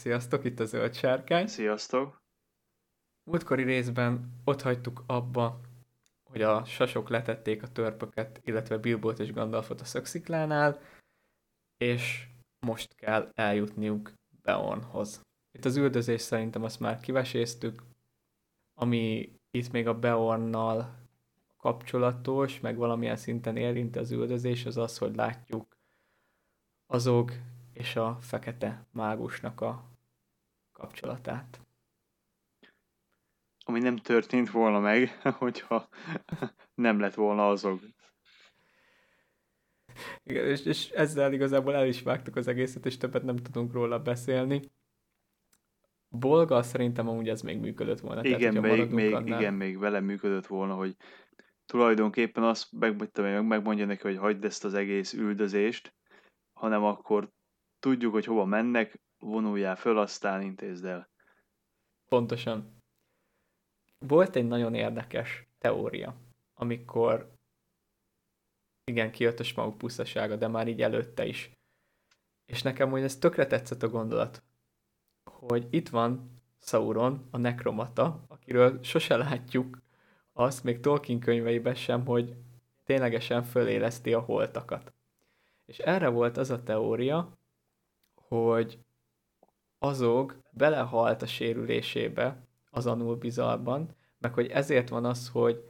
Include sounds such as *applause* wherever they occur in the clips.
Sziasztok, itt a Zöld Sárkány. Sziasztok. Múltkori részben ott hagytuk abba, hogy a sasok letették a törpöket, illetve Bilbót és Gandalfot a szöksziklánál, és most kell eljutniuk Beornhoz. Itt az üldözés szerintem azt már kiveséztük, ami itt még a Beornnal kapcsolatos, meg valamilyen szinten érinti az üldözés, az az, hogy látjuk azok és a fekete mágusnak a kapcsolatát. Ami nem történt volna meg, *laughs* hogyha nem lett volna azok. Igen, és, és ezzel igazából el is vágtuk az egészet, és többet nem tudunk róla beszélni. Bolga szerintem amúgy ez még működött volna. Igen, Tehát, még, még, annál... igen, még vele működött volna, hogy tulajdonképpen azt meg, megmondja neki, hogy hagyd ezt az egész üldözést, hanem akkor tudjuk, hogy hova mennek, vonuljál föl, aztán intézd el. Pontosan. Volt egy nagyon érdekes teória, amikor igen, kijött a smaug pusztasága, de már így előtte is. És nekem hogy ez tökre tetszett a gondolat, hogy itt van Sauron, a nekromata, akiről sose látjuk azt, még Tolkien könyveiben sem, hogy ténylegesen föléleszti a holtakat. És erre volt az a teória, hogy azog belehalt a sérülésébe az Anul Bizarban, meg hogy ezért van az, hogy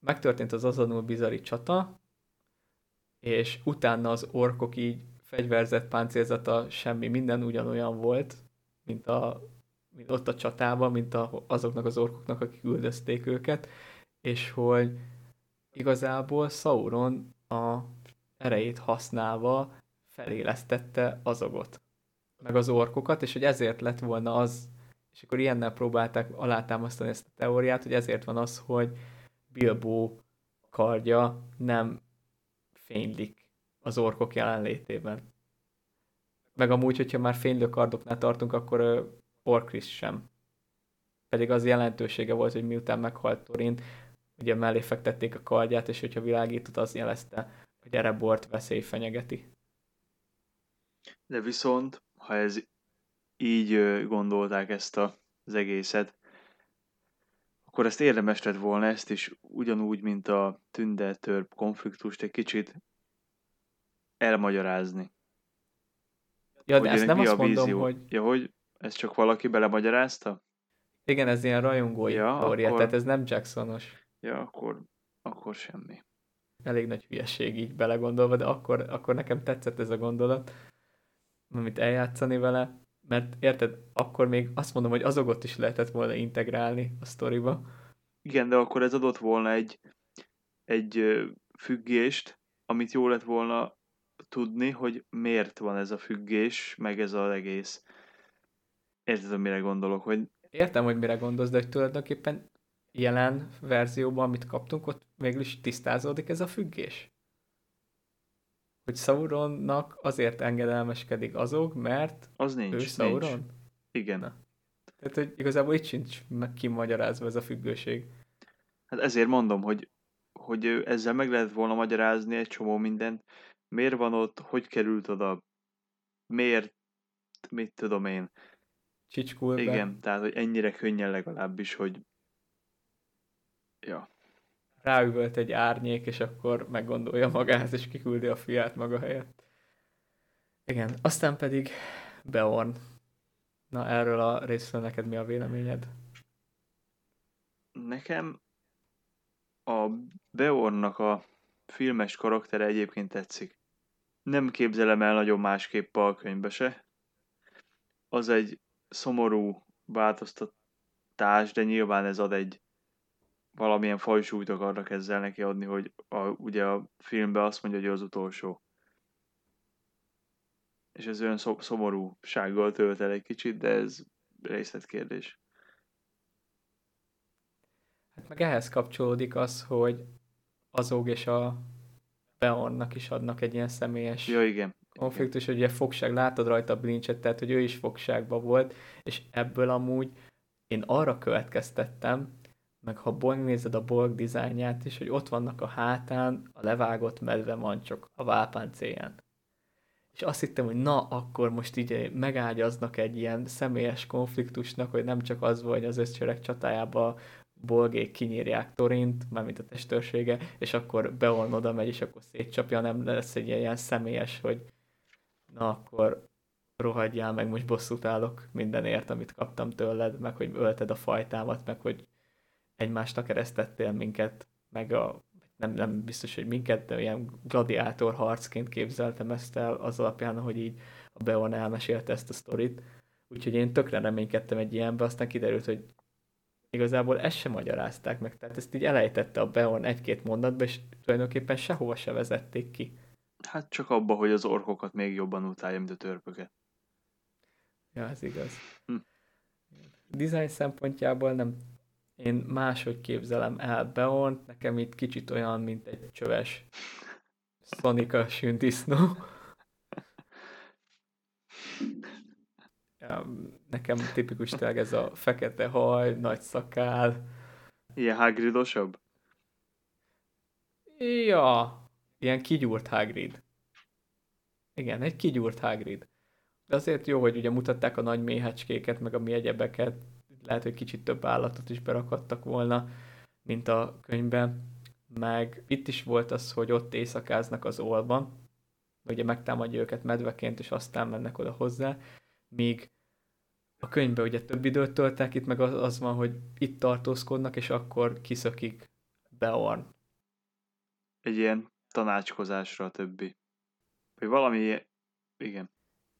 megtörtént az Azanul Bizari csata, és utána az orkok így fegyverzett páncélzata, semmi, minden ugyanolyan volt, mint, a, mint ott a csatában, mint a, azoknak az orkoknak, akik üldözték őket, és hogy igazából Sauron a erejét használva felélesztette azogot, meg az orkokat, és hogy ezért lett volna az, és akkor ilyennel próbálták alátámasztani ezt a teóriát, hogy ezért van az, hogy Bilbo kardja nem fénylik az orkok jelenlétében. Meg amúgy, hogyha már fénylő kardoknál tartunk, akkor Orkris sem. Pedig az jelentősége volt, hogy miután meghalt Torin, ugye mellé fektették a kardját, és hogyha világított, az jelezte, hogy Erebort veszély fenyegeti. De viszont, ha ez így gondolták ezt a, az egészet, akkor ezt érdemes lett volna ezt is ugyanúgy, mint a tünde-törp konfliktust egy kicsit elmagyarázni. Ja, de ezt nem azt mondom, vízió. hogy... Ja, hogy ez csak valaki belemagyarázta? Igen, ez ilyen rajongói ja, teória, akkor... tehát ez nem Jacksonos. Ja, akkor, akkor semmi. Elég nagy hülyeség így belegondolva, de akkor, akkor nekem tetszett ez a gondolat amit eljátszani vele, mert érted, akkor még azt mondom, hogy azokat is lehetett volna integrálni a sztoriba. Igen, de akkor ez adott volna egy, egy függést, amit jó lett volna tudni, hogy miért van ez a függés, meg ez az egész. Érted, mire gondolok, hogy... Értem, hogy mire gondolsz, de hogy tulajdonképpen jelen verzióban, amit kaptunk, ott végül is tisztázódik ez a függés hogy Sauronnak azért engedelmeskedik azok, mert az nincs, ő Sauron? Nincs. Igen. Na. Tehát, hogy igazából itt sincs kimagyarázva ez a függőség. Hát ezért mondom, hogy, hogy ezzel meg lehet volna magyarázni egy csomó mindent. Miért van ott, hogy került oda, miért, mit tudom én. Csicskul Igen, tehát, hogy ennyire könnyen legalábbis, hogy ja ráüvölt egy árnyék, és akkor meggondolja magát, és kiküldi a fiát maga helyett. Igen, aztán pedig Beorn. Na, erről a részről neked mi a véleményed? Nekem a Beornnak a filmes karaktere egyébként tetszik. Nem képzelem el nagyon másképp a könyvbe se. Az egy szomorú változtatás, de nyilván ez ad egy valamilyen fajsúlyt akarnak ezzel neki adni, hogy a, ugye a filmben azt mondja, hogy az utolsó. És ez olyan szomorúsággal tölt el egy kicsit, de ez részletkérdés. Hát meg ehhez kapcsolódik az, hogy azok és a Beornnak is adnak egy ilyen személyes ja, igen. konfliktus, hogy ugye fogság, látod rajta a blincset, tehát hogy ő is fogságban volt, és ebből amúgy én arra következtettem, meg ha nézed a bolg dizájnját is, hogy ott vannak a hátán a levágott medve mancsok a válpáncéján. és azt hittem, hogy na, akkor most így megágyaznak egy ilyen személyes konfliktusnak, hogy nem csak az volt, hogy az összcserek csatájába bolgék kinyírják Torint, mármint a testőrsége, és akkor Beorn oda megy, és akkor szétcsapja, nem lesz egy ilyen személyes, hogy na akkor rohadjál meg, most bosszút állok mindenért, amit kaptam tőled, meg hogy ölted a fajtámat, meg hogy egymásnak keresztettél minket, meg a, nem, nem biztos, hogy minket, de ilyen gladiátor harcként képzeltem ezt el az alapján, hogy így a Beorn elmesélte ezt a sztorit. Úgyhogy én tökre reménykedtem egy ilyenbe, aztán kiderült, hogy igazából ezt sem magyarázták meg. Tehát ezt így elejtette a Beorn egy-két mondatba, és tulajdonképpen sehova se vezették ki. Hát csak abba, hogy az orkokat még jobban utálja, mint a törpöket. Ja, ez igaz. Hm. Design szempontjából nem én máshogy képzelem el Beorn, nekem itt kicsit olyan, mint egy csöves Sonika sündisznó. Nekem tipikus tényleg ez a fekete haj, nagy szakál. Ilyen Hagridosabb? Ja, ilyen kigyúrt Hagrid. Igen, egy kigyúrt Hagrid. De azért jó, hogy ugye mutatták a nagy méhecskéket, meg a mi egyebeket, lehet, hogy kicsit több állatot is berakadtak volna, mint a könyvben. Meg itt is volt az, hogy ott éjszakáznak az olban, ugye megtámadja őket medveként, és aztán mennek oda hozzá, míg a könyvben ugye több időt töltek, itt meg az, az van, hogy itt tartózkodnak, és akkor kiszökik Beorn. Egy ilyen tanácskozásra a többi. Vagy valami, igen.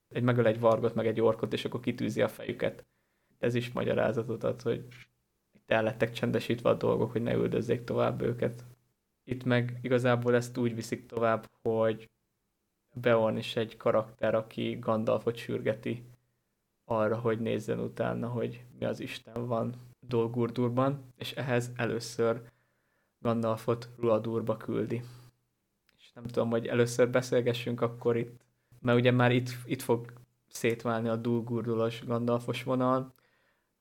Egy megöl egy vargot, meg egy orkot, és akkor kitűzi a fejüket ez is magyarázatot ad, hogy itt el lettek csendesítve a dolgok, hogy ne üldözzék tovább őket. Itt meg igazából ezt úgy viszik tovább, hogy Beorn is egy karakter, aki Gandalfot sürgeti arra, hogy nézzen utána, hogy mi az Isten van Dolgurdurban, és ehhez először Gandalfot Ruadurba küldi. És nem tudom, hogy először beszélgessünk akkor itt, mert ugye már itt, itt fog szétválni a Dulgurdulos Gandalfos vonal,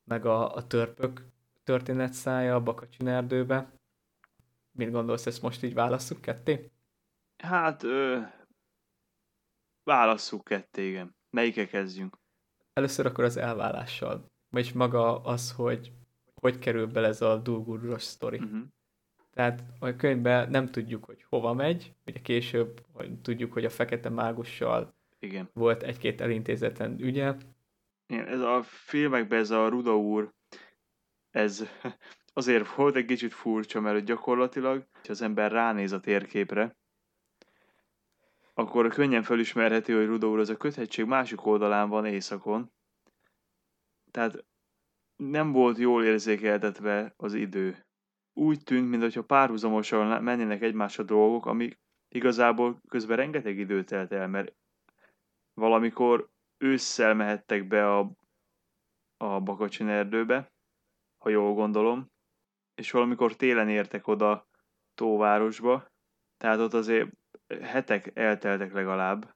meg a, a törpök történetszája a Bakacsin erdőbe. Mit gondolsz, ezt most így válasszuk ketté? Hát, ö, válasszuk ketté, igen. Melyike kezdjünk? Először akkor az elválással. Vagyis maga az, hogy hogy kerül bele ez a Dulguros sztori. Uh-huh. Tehát a könyvben nem tudjuk, hogy hova megy, ugye később hogy tudjuk, hogy a fekete mágussal Igen. volt egy-két elintézetlen ügye, igen, ez a filmekben ez a Ruda úr, ez *laughs* azért volt egy kicsit furcsa, mert gyakorlatilag, ha az ember ránéz a térképre, akkor könnyen felismerheti, hogy Ruda úr az a köthetség másik oldalán van északon. Tehát nem volt jól érzékeltetve az idő. Úgy tűnt, mintha párhuzamosan mennének egymásra dolgok, ami igazából közben rengeteg időt telt el, mert valamikor ősszel mehettek be a, a Bakacsin erdőbe, ha jól gondolom, és valamikor télen értek oda Tóvárosba, tehát ott azért hetek elteltek legalább,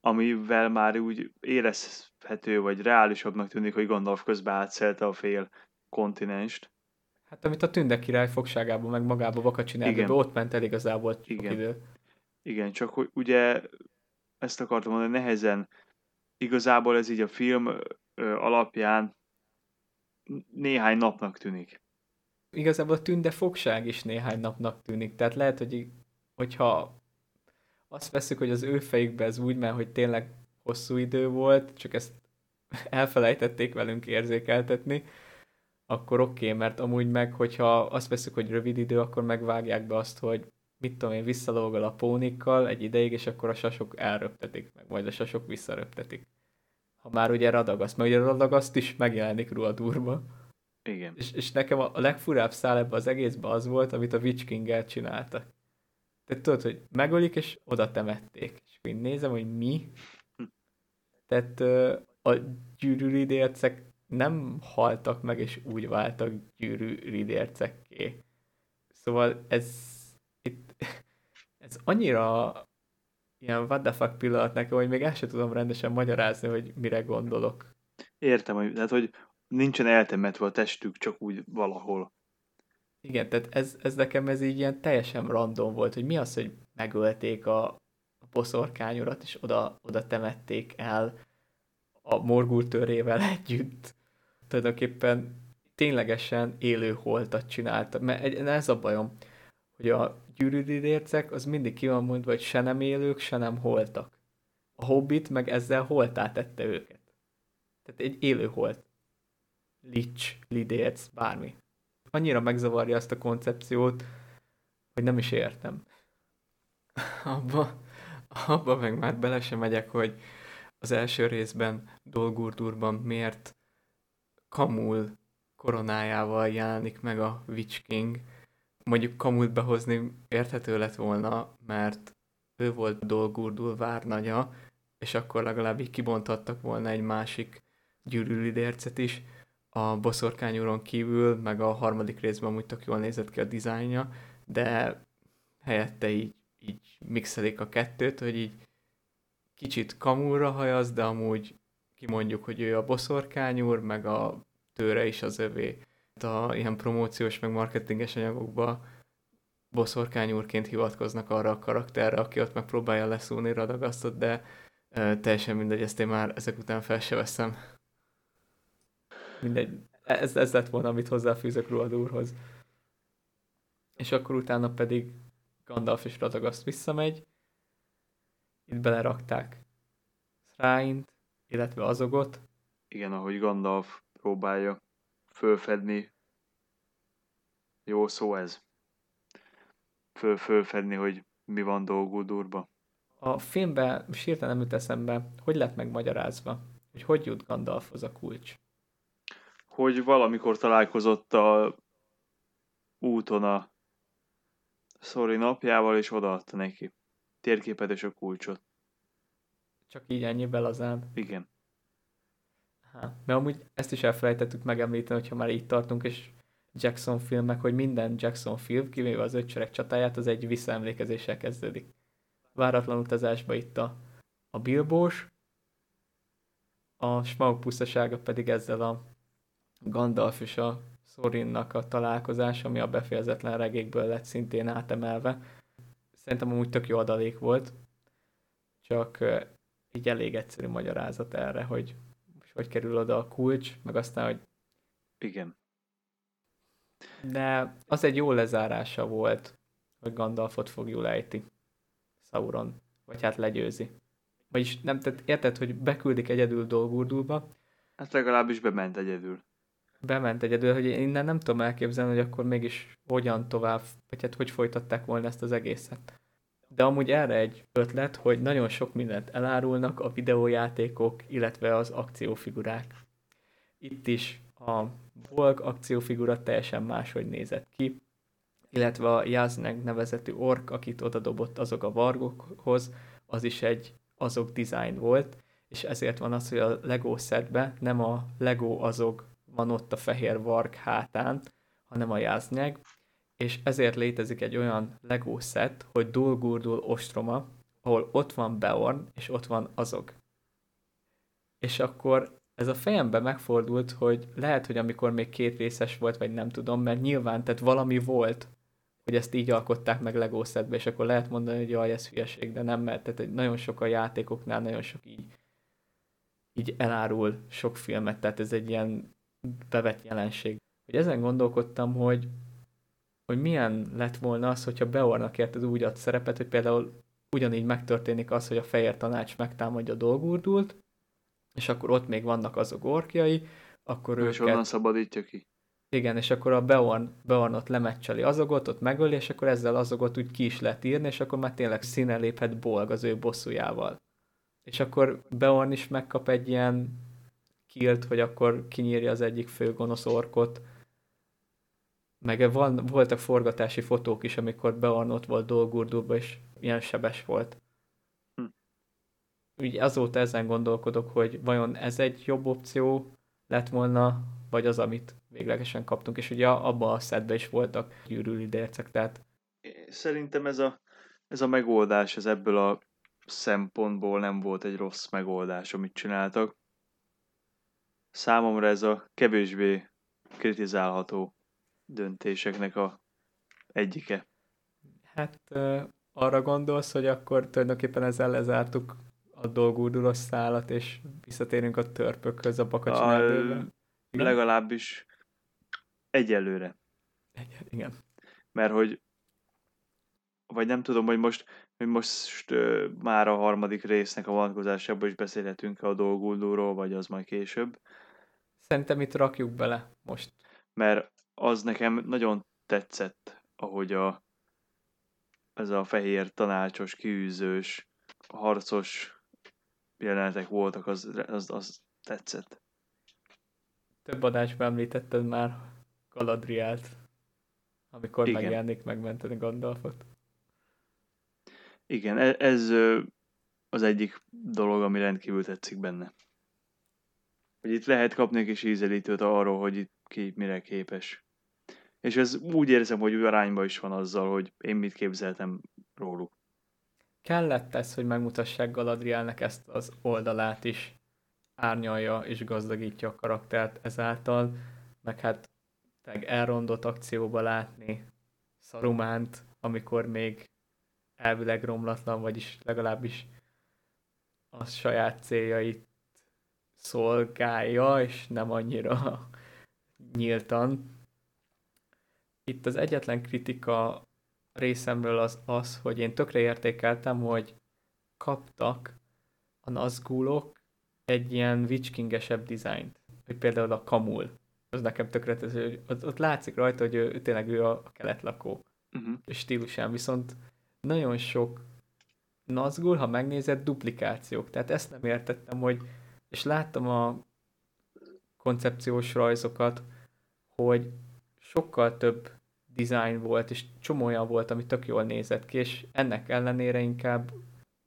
amivel már úgy érezhető, vagy reálisabbnak tűnik, hogy Gandalf közben átszelte a fél kontinenst. Hát amit a Tünde király fogságában, meg magába Bakacsin erdőbe, ott ment el igazából Igen. idő. Igen, csak hogy ugye ezt akartam mondani, nehezen igazából ez így a film alapján néhány napnak tűnik. Igazából a tünde fogság is néhány napnak tűnik. Tehát lehet, hogy hogyha azt veszük, hogy az ő fejükben ez úgy mert hogy tényleg hosszú idő volt, csak ezt *laughs* elfelejtették velünk érzékeltetni, akkor oké, okay, mert amúgy meg, hogyha azt veszük, hogy rövid idő, akkor megvágják be azt, hogy mit tudom én, visszalógol a pónikkal egy ideig, és akkor a sasok elröptetik meg, majd a sasok visszaröptetik. Ha már ugye radagaszt, mert ugye radagaszt is megjelenik Ruadurba. Igen. És, és nekem a, a legfurább szál ebbe az egészben az volt, amit a Witch king csináltak. Tehát tudod, hogy megölik, és oda temették. És én nézem, hogy mi. Tehát a gyűrűridércek nem haltak meg, és úgy váltak gyűrűridércekké. Szóval ez itt, ez annyira ilyen what the fuck pillanat nekem, hogy még el sem tudom rendesen magyarázni, hogy mire gondolok. Értem, hogy, tehát, hogy nincsen eltemetve a testük, csak úgy valahol. Igen, tehát ez, ez nekem ez így ilyen teljesen random volt, hogy mi az, hogy megölték a boszorkányurat, és oda, oda temették el a morgultőrével együtt. Tulajdonképpen ténylegesen élő holtat csináltak. Mert ez a bajom, hogy a gyűrűdidércek az mindig ki van mondva, hogy se nem élők, se nem holtak. A Hobbit meg ezzel holtá tette őket. Tehát egy élő holt. Lich, lidérc, bármi. Annyira megzavarja azt a koncepciót, hogy nem is értem. *laughs* Abba, abba meg már bele sem megyek, hogy az első részben Dolgurdurban miért Kamul koronájával jelenik meg a Witch King. Mondjuk Kamult behozni érthető lett volna, mert ő volt Dolgurdur várnagya, és akkor legalább így kibonthattak volna egy másik gyűrűlidércet is. A boszorkányúron kívül, meg a harmadik részben amúgy tök jól nézett ki a dizájnja, de helyette így, így mixelik a kettőt, hogy így kicsit kamúra hajaz, de amúgy kimondjuk, hogy ő a boszorkányúr, meg a tőre is az övé. A ilyen promóciós, meg marketinges anyagokba boszorkányúrként hivatkoznak arra a karakterre, aki ott megpróbálja leszúrni Radagasztot, de e, teljesen mindegy, ezt én már ezek után fel se veszem. Mindegy, ez, ez lett volna, amit hozzáfűzök Ruad úrhoz. És akkor utána pedig Gandalf és Radagaszt visszamegy, itt belerakták Thráint, illetve azogot. Igen, ahogy Gandalf próbálja fölfedni. Jó szó ez. Föl, fölfedni, hogy mi van Dolgudurba. A filmben sírta nem jut eszembe, hogy lett megmagyarázva, hogy hogy jut Gandalfhoz a kulcs. Hogy valamikor találkozott a úton a Szori napjával, és odaadta neki térképet és a kulcsot. Csak így ennyi belazán? Igen. Ha, mert amúgy ezt is elfelejtettük megemlíteni, hogyha már így tartunk, és Jackson filmek, hogy minden Jackson film, kivéve az ötcsörek csatáját, az egy visszaemlékezéssel kezdődik. Váratlan utazásba itt a, a Bilbós, a Smaug pusztasága pedig ezzel a Gandalf és a Sorinnak a találkozás, ami a befejezetlen regékből lett szintén átemelve, Szerintem amúgy tök jó adalék volt, csak így elég egyszerű magyarázat erre, hogy hogy kerül oda a kulcs, meg aztán, hogy... Igen. De az egy jó lezárása volt, hogy Gandalfot fogjul ejti Sauron, vagy hát legyőzi. Vagyis nem, tehát érted, hogy beküldik egyedül Dolgurdulba. Hát legalábbis bement egyedül. Bement egyedül, hogy én innen nem tudom elképzelni, hogy akkor mégis hogyan tovább, vagy hát hogy folytatták volna ezt az egészet. De amúgy erre egy ötlet, hogy nagyon sok mindent elárulnak a videójátékok, illetve az akciófigurák. Itt is a Volk akciófigura teljesen máshogy nézett ki, illetve a Jazneg nevezetű ork, akit oda dobott azok a vargokhoz, az is egy azok design volt, és ezért van az, hogy a Lego setbe nem a Lego azok van ott a fehér varg hátán, hanem a Jazneg, és ezért létezik egy olyan Lego set, hogy Dulgurdul Ostroma, ahol ott van Beorn, és ott van azok. És akkor ez a fejemben megfordult, hogy lehet, hogy amikor még két részes volt, vagy nem tudom, mert nyilván, tehát valami volt, hogy ezt így alkották meg Lego setbe, és akkor lehet mondani, hogy jaj, ez hülyeség, de nem, mert tehát nagyon sok a játékoknál, nagyon sok így, így elárul sok filmet, tehát ez egy ilyen bevett jelenség. Hogy ezen gondolkodtam, hogy hogy milyen lett volna az, hogyha Beornak érted úgy ad szerepet, hogy például ugyanígy megtörténik az, hogy a fehér tanács megtámadja a dolgurdult, és akkor ott még vannak azok orkjai, akkor ő És onnan szabadítja ki. Igen, és akkor a Beorn, Beornot lemeccseli azogot, ott megöli, és akkor ezzel azogot úgy ki is lehet írni, és akkor már tényleg színe léphet Bolg az ő bosszújával. És akkor Beorn is megkap egy ilyen kilt, hogy akkor kinyírja az egyik fő gonosz orkot, meg van, voltak forgatási fotók is, amikor Bearnott volt Dolgurdurba, és ilyen sebes volt. Hm. Úgy azóta ezen gondolkodok, hogy vajon ez egy jobb opció lett volna, vagy az, amit véglegesen kaptunk. És ugye abban a szedben is voltak gyűrűli dércek, tehát... Szerintem ez a, ez a megoldás, ez ebből a szempontból nem volt egy rossz megoldás, amit csináltak. Számomra ez a kevésbé kritizálható döntéseknek a egyike. Hát arra gondolsz, hogy akkor tulajdonképpen ezzel lezártuk a dolgúdulos szállat, és visszatérünk a törpökhöz a bakacsin A- erdőben? Igen? Legalábbis egyelőre. Egy- Igen. Mert hogy vagy nem tudom, hogy most, hogy most ö, már a harmadik résznek a vonatkozásában is beszélhetünk a dolguldóról, vagy az majd később. Szerintem itt rakjuk bele most. mert az nekem nagyon tetszett, ahogy a, ez a fehér tanácsos, kiűzős, harcos jelenetek voltak, az, az, az tetszett. Több adásban említetted már Galadrielt, amikor Igen. megjelenik megmenteni Gandalfot. Igen, e- ez az egyik dolog, ami rendkívül tetszik benne. Hogy itt lehet kapni egy kis ízelítőt arról, hogy itt ki mire képes. És ez úgy érzem, hogy arányban is van azzal, hogy én mit képzeltem róluk. Kellett ez, hogy megmutassák Galadrielnek ezt az oldalát is, árnyalja és gazdagítja a karaktert ezáltal, meg hát tényleg elrondott akcióba látni Sarumánt, amikor még elvileg romlatlan, vagyis legalábbis a saját céljait szolgálja, és nem annyira *laughs* nyíltan. Itt az egyetlen kritika részemről az az, hogy én tökre értékeltem, hogy kaptak a Nazgulok egy ilyen witchkingesebb dizájnt. Hogy például a Kamul. Az nekem tökre tetszett, hogy ott, ott látszik rajta, hogy ő, tényleg ő a keletlakó Uh-huh. stílusán, viszont nagyon sok Nazgul, ha megnézed, duplikációk. Tehát ezt nem értettem, hogy, és láttam a koncepciós rajzokat, hogy sokkal több design volt, és csomó olyan volt, ami tök jól nézett ki, és ennek ellenére inkább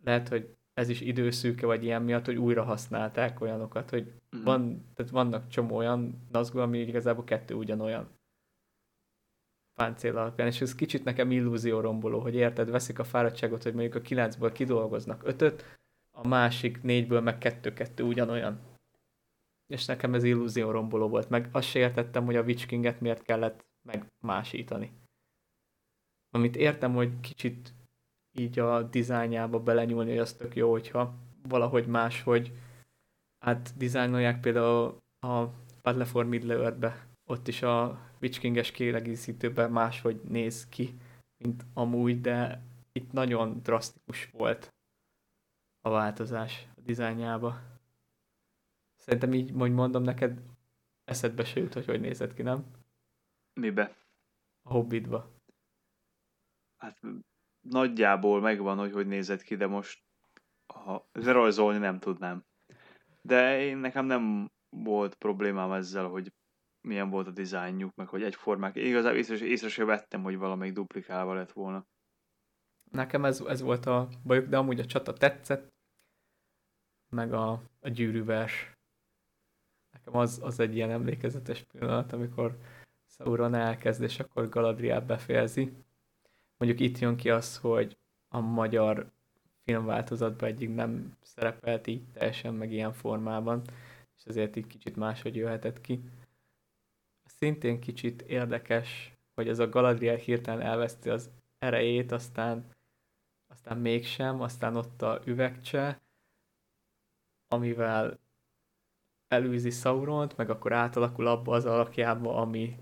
lehet, hogy ez is időszűke, vagy ilyen miatt, hogy újra használták olyanokat, hogy Mhm. van, tehát vannak csomó olyan Nazgul, ami igazából kettő ugyanolyan páncél alapján, és ez kicsit nekem illúzió romboló, hogy érted, veszik a fáradtságot, hogy mondjuk a kilencből kidolgoznak ötöt, a másik négyből meg kettő-kettő ugyanolyan. És nekem ez illúzió romboló volt, meg azt se értettem, hogy a Witch Kinget miért kellett megmásítani. Amit értem, hogy kicsit így a dizájnjába belenyúlni, hogy az tök jó, hogyha valahogy máshogy átdizájnolják például a Battle for Middle-earth-be, ott is a Witch King-es kiegészítőben máshogy néz ki, mint amúgy, de itt nagyon drasztikus volt a változás a dizájnjába. Szerintem így, hogy mondom neked, eszedbe se jut, hogy hogy nézett ki, nem? Mibe? A Hobbitba. Hát nagyjából megvan, hogy hogy nézett ki, de most ha rajzolni nem tudnám. De én nekem nem volt problémám ezzel, hogy milyen volt a dizájnjuk, meg hogy egyformák. Igazából észre, észre sem vettem, hogy valamelyik duplikálva lett volna. Nekem ez, ez volt a bajuk, de amúgy a csata tetszett, meg a, a gyűrűvers. Nekem az, az egy ilyen emlékezetes pillanat, amikor Sauron elkezd, és akkor Galadriel befejezi. Mondjuk itt jön ki az, hogy a magyar filmváltozatban egyik nem szerepelt így teljesen, meg ilyen formában, és ezért így kicsit máshogy jöhetett ki. Szintén kicsit érdekes, hogy ez a Galadriel hirtelen elveszti az erejét, aztán aztán mégsem, aztán ott a üvegcse, amivel elűzi Sauront, meg akkor átalakul abba az alakjába, ami,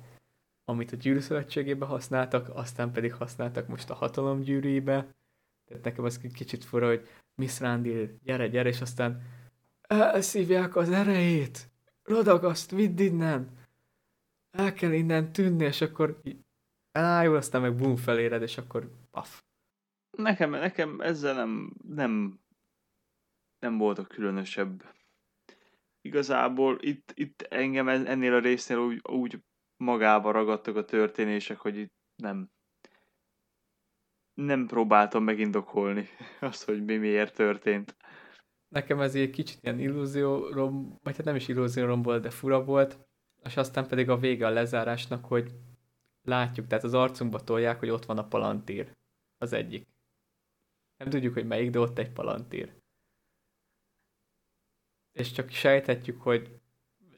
amit a gyűrűszövetségébe használtak, aztán pedig használtak most a hatalom gyűrűibe. Tehát nekem az kicsit fura, hogy Miss Randil, gyere, gyere, és aztán elszívják az erejét, radagaszt, vidd innen, el kell innen tűnni, és akkor elájul, aztán meg bum feléred, és akkor paf. Nekem, nekem ezzel nem, nem, nem voltak különösebb. Igazából itt, itt engem en- ennél a résznél úgy, úgy magába ragadtak a történések, hogy itt nem nem próbáltam megindokolni *laughs* azt, hogy mi miért történt. Nekem ez egy kicsit ilyen illúziórom, vagy hát nem is illúziórom volt, de fura volt, és aztán pedig a vége a lezárásnak, hogy látjuk, tehát az arcunkba tolják, hogy ott van a palantír, az egyik. Nem tudjuk, hogy melyik, de ott egy palantír. És csak sejthetjük, hogy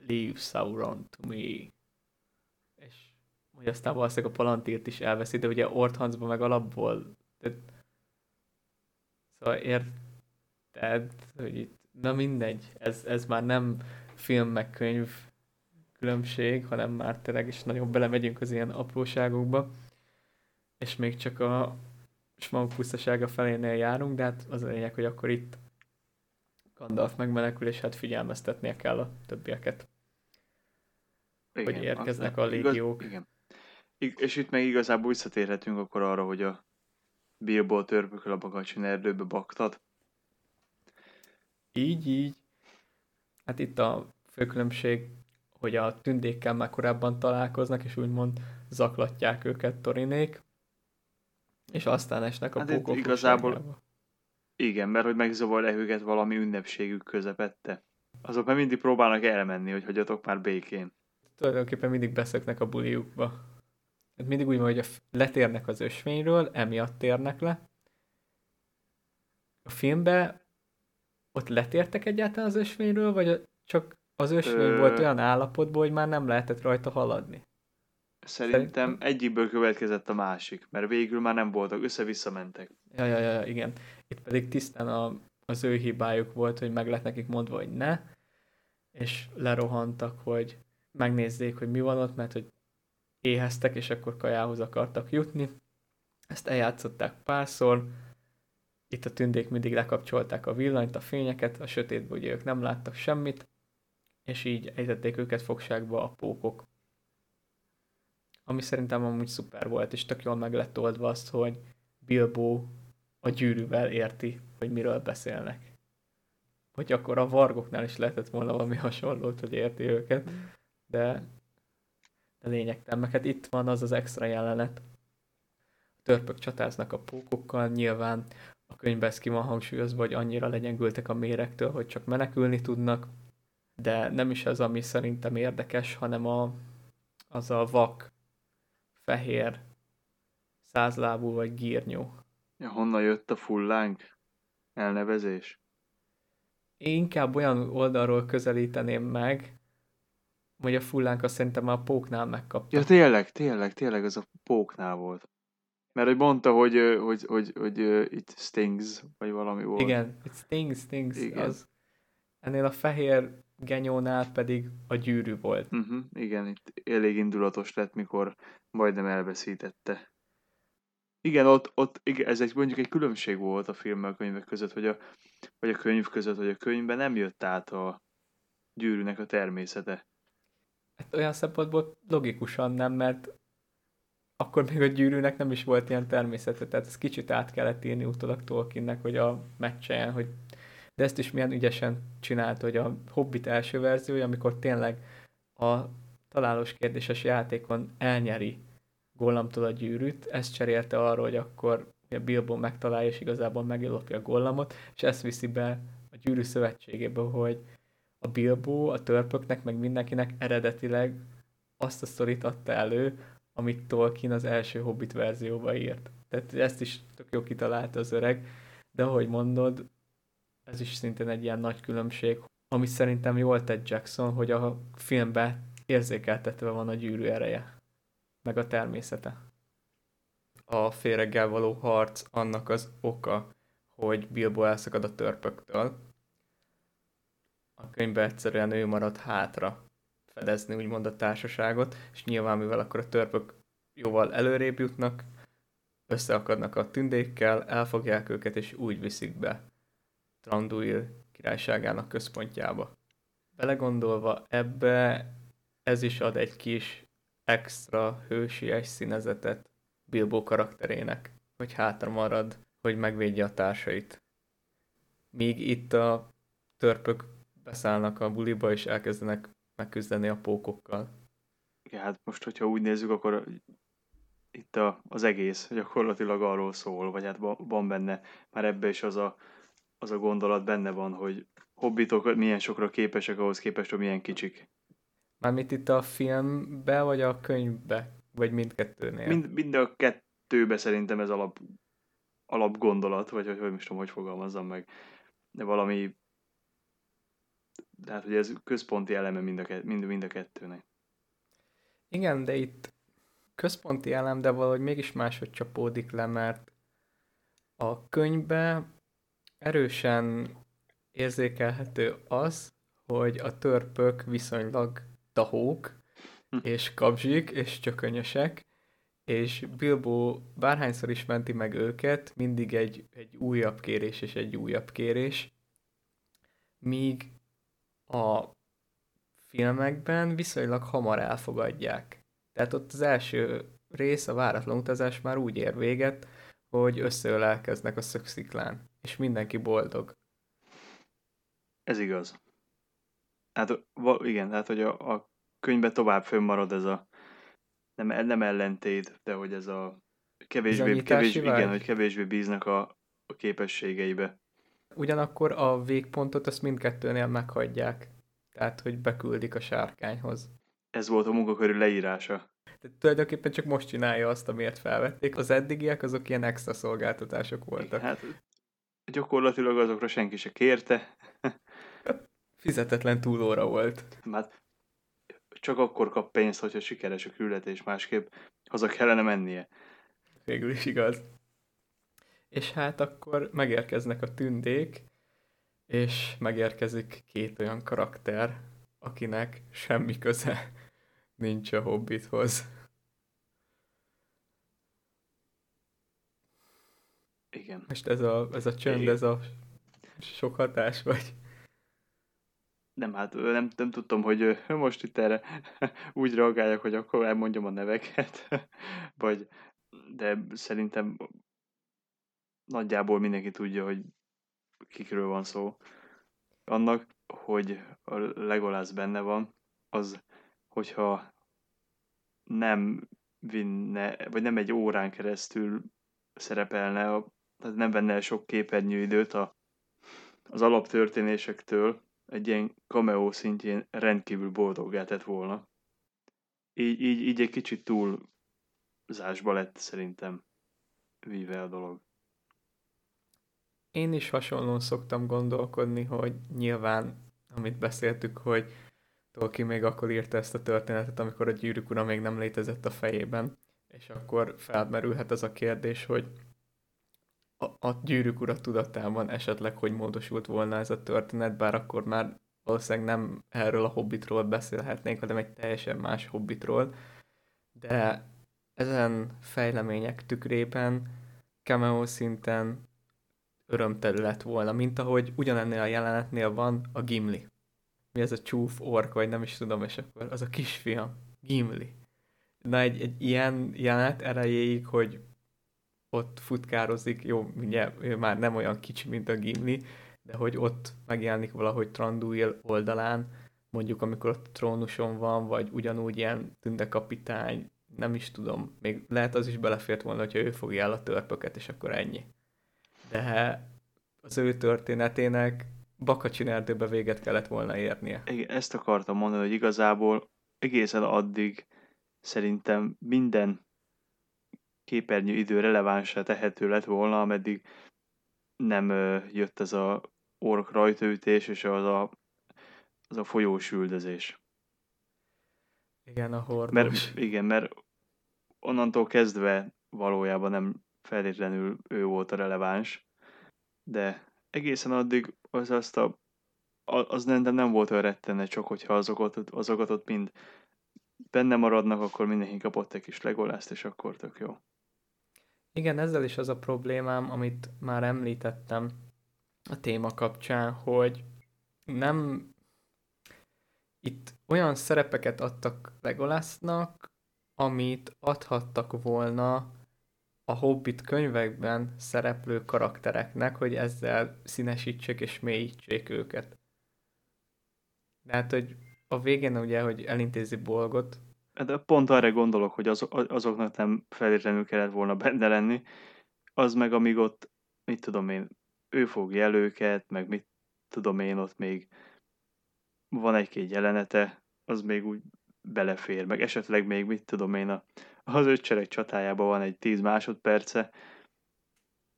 leave Sauron to me. És hogy aztán valószínűleg a palantírt is elveszi, de ugye Orthansban meg alapból tehát Szóval érted, hogy itt, na mindegy, ez, ez már nem film meg könyv különbség, hanem már tényleg is nagyon belemegyünk az ilyen apróságokba, és még csak a smag pusztasága felénél járunk, de hát az a lényeg, hogy akkor itt Gandalf megmenekül, és hát figyelmeztetnie kell a többieket. Igen, hogy érkeznek a légiók. Igaz, igen. És itt meg igazából visszatérhetünk akkor arra, hogy a Bilbo törpököl a bagacsin erdőbe baktat. Így, így. Hát itt a fő különbség, hogy a tündékkel már korábban találkoznak, és úgymond zaklatják őket torinék, és aztán esnek a hát pókok igazából Igen, mert hogy megzavar őket valami ünnepségük közepette. Azok már mindig próbálnak elmenni, hogy hagyjatok már békén. Tulajdonképpen mindig beszöknek a buliukba. Hát mindig úgy van, hogy letérnek az ösvényről, emiatt térnek le. A filmben ott letértek egyáltalán az ösvényről, vagy csak az ösvény Ö... volt olyan állapotban, hogy már nem lehetett rajta haladni? Szerintem, Szerintem egyikből következett a másik, mert végül már nem voltak, össze-vissza mentek. Ja, ja, ja, igen. Itt pedig tisztán a, az ő hibájuk volt, hogy meg lett nekik mondva, hogy ne, és lerohantak, hogy megnézzék, hogy mi van ott, mert hogy éheztek, és akkor kajához akartak jutni. Ezt eljátszották párszor, itt a tündék mindig lekapcsolták a villanyt, a fényeket, a sötétben ugye ők nem láttak semmit, és így ejtették őket fogságba a pókok. Ami szerintem amúgy szuper volt, és tök jól meg lett oldva azt, hogy Bilbo a gyűrűvel érti, hogy miről beszélnek. Hogy akkor a vargoknál is lehetett volna valami hasonlót, hogy érti őket, de, de lényegtelen. Meg hát itt van az az extra jelenet. A törpök csatáznak a pókokkal, nyilván a könyvben ez ki van hangsúlyozva, hogy annyira legyengültek a mérektől, hogy csak menekülni tudnak, de nem is ez, ami szerintem érdekes, hanem a, az a vak, fehér, százlábú vagy gírnyó. Ja, honnan jött a fullánk elnevezés? Én inkább olyan oldalról közelíteném meg, hogy a fullánk azt szerintem a póknál megkapta. Ja, tényleg, tényleg, tényleg az a póknál volt. Mert hogy mondta, hogy, hogy, hogy, hogy, hogy it stings, vagy valami volt. Igen, it stings, stings. Igen. Az. Ennél a fehér genyónál pedig a gyűrű volt. Uh-huh, igen, itt elég indulatos lett, mikor majdnem elveszítette. Igen, ott, ott igen, ez egy, mondjuk egy különbség volt a filmmel a könyvek között, hogy a, vagy a könyv között, hogy a könyvben nem jött át a gyűrűnek a természete. Hát olyan szempontból logikusan nem, mert akkor még a gyűrűnek nem is volt ilyen természete, tehát ez kicsit át kellett írni utólag Tolkiennek, hogy a meccsen, hogy de ezt is milyen ügyesen csinált, hogy a Hobbit első verziója, amikor tényleg a találós kérdéses játékon elnyeri Gollamtól a gyűrűt, ezt cserélte arra, hogy akkor a Bilbo megtalálja, és igazából meglopja a Gollamot, és ezt viszi be a gyűrű szövetségébe, hogy a Bilbo a törpöknek, meg mindenkinek eredetileg azt a sztorit adta elő, amit Tolkien az első Hobbit verzióba írt. Tehát ezt is tök jó kitalálta az öreg, de ahogy mondod, ez is szintén egy ilyen nagy különbség, ami szerintem jól tett Jackson, hogy a filmben érzékeltetve van a gyűrű ereje, meg a természete. A féreggel való harc annak az oka, hogy Bilbo elszakad a törpöktől. A könyvben egyszerűen ő marad hátra fedezni úgymond a társaságot, és nyilván mivel akkor a törpök jóval előrébb jutnak, összeakadnak a tündékkel, elfogják őket, és úgy viszik be Tranduil királyságának központjába. Belegondolva ebbe, ez is ad egy kis extra hősies színezetet Bilbo karakterének, hogy hátra marad, hogy megvédje a társait. Míg itt a törpök beszállnak a buliba, és elkezdenek megküzdeni a pókokkal. Igen, hát most, hogyha úgy nézzük, akkor itt a, az egész gyakorlatilag arról szól, vagy hát van benne már ebbe is az a az a gondolat benne van, hogy hobbitok milyen sokra képesek ahhoz képest, hogy milyen kicsik. Mármint itt a filmbe, vagy a könyvbe? Vagy mindkettőnél? Mind, mind a kettőbe szerintem ez alap, alap gondolat, vagy hogy, hogy most tudom, hogy fogalmazzam meg. De valami tehát, hogy ez központi eleme mind a, mind, mind a kettőnek. Igen, de itt központi elem, de valahogy mégis máshogy csapódik le, mert a könyvbe erősen érzékelhető az, hogy a törpök viszonylag tahók, hm. és kapzsik, és csökönyösek, és Bilbo bárhányszor is menti meg őket, mindig egy, egy újabb kérés és egy újabb kérés, míg a filmekben viszonylag hamar elfogadják. Tehát ott az első rész, a váratlan utazás már úgy ér véget, hogy összeölelkeznek a szöksziklán, és mindenki boldog. Ez igaz. Hát igen, hát hogy a, a könyvben tovább fönnmarad ez a nem, nem ellentét, de hogy ez a kevésbé, kevésbé igen, hogy kevésbé bíznak a, a képességeibe. Ugyanakkor a végpontot azt mindkettőnél meghagyják. Tehát, hogy beküldik a sárkányhoz. Ez volt a munkakörű leírása. Tehát tulajdonképpen csak most csinálja azt, amiért felvették. Az eddigiek azok ilyen extra szolgáltatások voltak. Hát gyakorlatilag azokra senki se kérte. *laughs* Fizetetlen túlóra volt. Hát csak akkor kap pénzt, hogyha sikeres a küldetés, másképp haza kellene mennie. Végül is igaz. És hát akkor megérkeznek a tündék, és megérkezik két olyan karakter, akinek semmi köze *laughs* nincs a Hobbithoz. Igen. Most ez a, ez a csönd, Igen. ez a sok hatás, vagy? Nem, hát nem, nem tudtam, hogy *laughs* most itt erre *laughs* úgy reagáljak, hogy akkor elmondjam a neveket, *laughs* vagy, de szerintem nagyjából mindenki tudja, hogy kikről van szó. Annak, hogy a Legolász benne van, az, hogyha nem vinne, vagy nem egy órán keresztül szerepelne, tehát nem venne sok képernyőidőt a, az alaptörténésektől, egy ilyen cameo szintjén rendkívül boldoggá tett volna. Így, így, így egy kicsit túl zásba lett szerintem víve a dolog. Én is hasonlóan szoktam gondolkodni, hogy nyilván, amit beszéltük, hogy Tolkien még akkor írta ezt a történetet, amikor a gyűrűk ura még nem létezett a fejében, és akkor felmerülhet az a kérdés, hogy a, a gyűrűk ura tudatában esetleg, hogy módosult volna ez a történet, bár akkor már valószínűleg nem erről a hobbitról beszélhetnénk, hanem egy teljesen más hobbitról, de ezen fejlemények tükrében cameo szinten örömtelő lett volna, mint ahogy ugyanennél a jelenetnél van a Gimli. Mi ez a csúf ork, vagy nem is tudom, és akkor az a kisfiam, Gimli. Na egy, egy ilyen jelenet erejéig, hogy ott futkározik, jó, ugye ő már nem olyan kicsi, mint a Gimli, de hogy ott megjelenik valahogy Tranduil oldalán, mondjuk amikor ott trónuson van, vagy ugyanúgy ilyen tündekapitány, nem is tudom, még lehet az is belefért volna, hogyha ő fogja el a törpöket, és akkor ennyi. De az ő történetének Bakacsin erdőbe véget kellett volna érnie. Igen, ezt akartam mondani, hogy igazából egészen addig szerintem minden képernyő idő relevánsá tehető lett volna, ameddig nem jött ez a ork rajtaütés és az a, az a folyós üldözés. Igen, a hordos. Mert, igen, mert onnantól kezdve valójában nem feltétlenül ő volt a releváns, de egészen addig az azt a az nem, nem volt olyan rettene, csak hogyha azokat, azokat ott mind benne maradnak, akkor mindenki kapott egy kis legolászt, és akkor tök jó. Igen, ezzel is az a problémám, amit már említettem a téma kapcsán, hogy nem itt olyan szerepeket adtak Legolasnak, amit adhattak volna a Hobbit könyvekben szereplő karaktereknek, hogy ezzel színesítsék és mélyítsék őket. De hát, hogy a végén ugye, hogy elintézi Bolgot, de pont arra gondolok, hogy az, azoknak nem feltétlenül kellett volna benne lenni, az meg amíg ott, mit tudom én, ő fogja el őket, meg mit tudom én, ott még van egy-két jelenete, az még úgy belefér, meg esetleg még, mit tudom én, a, az öccsereg csatájában van egy 10 másodperce,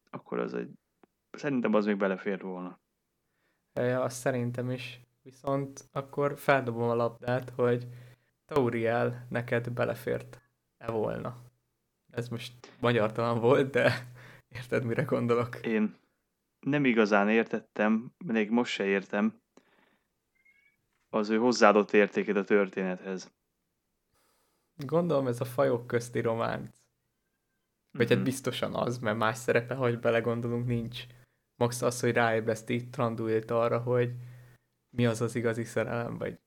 akkor az egy, szerintem az még belefér volna. Ja, azt szerintem is. Viszont akkor feldobom a labdát, hogy Tauriel neked belefért-e volna? Ez most magyartalan volt, de érted, mire gondolok? Én nem igazán értettem, még most se értem, az ő hozzáadott értékét a történethez. Gondolom ez a fajok közti románc. Vagy mm-hmm. hát mhm. biztosan az, mert más szerepe, ha belegondolunk, nincs. Max az, hogy ráébreszti Tranduilt arra, hogy mi az az igazi szerelem, vagy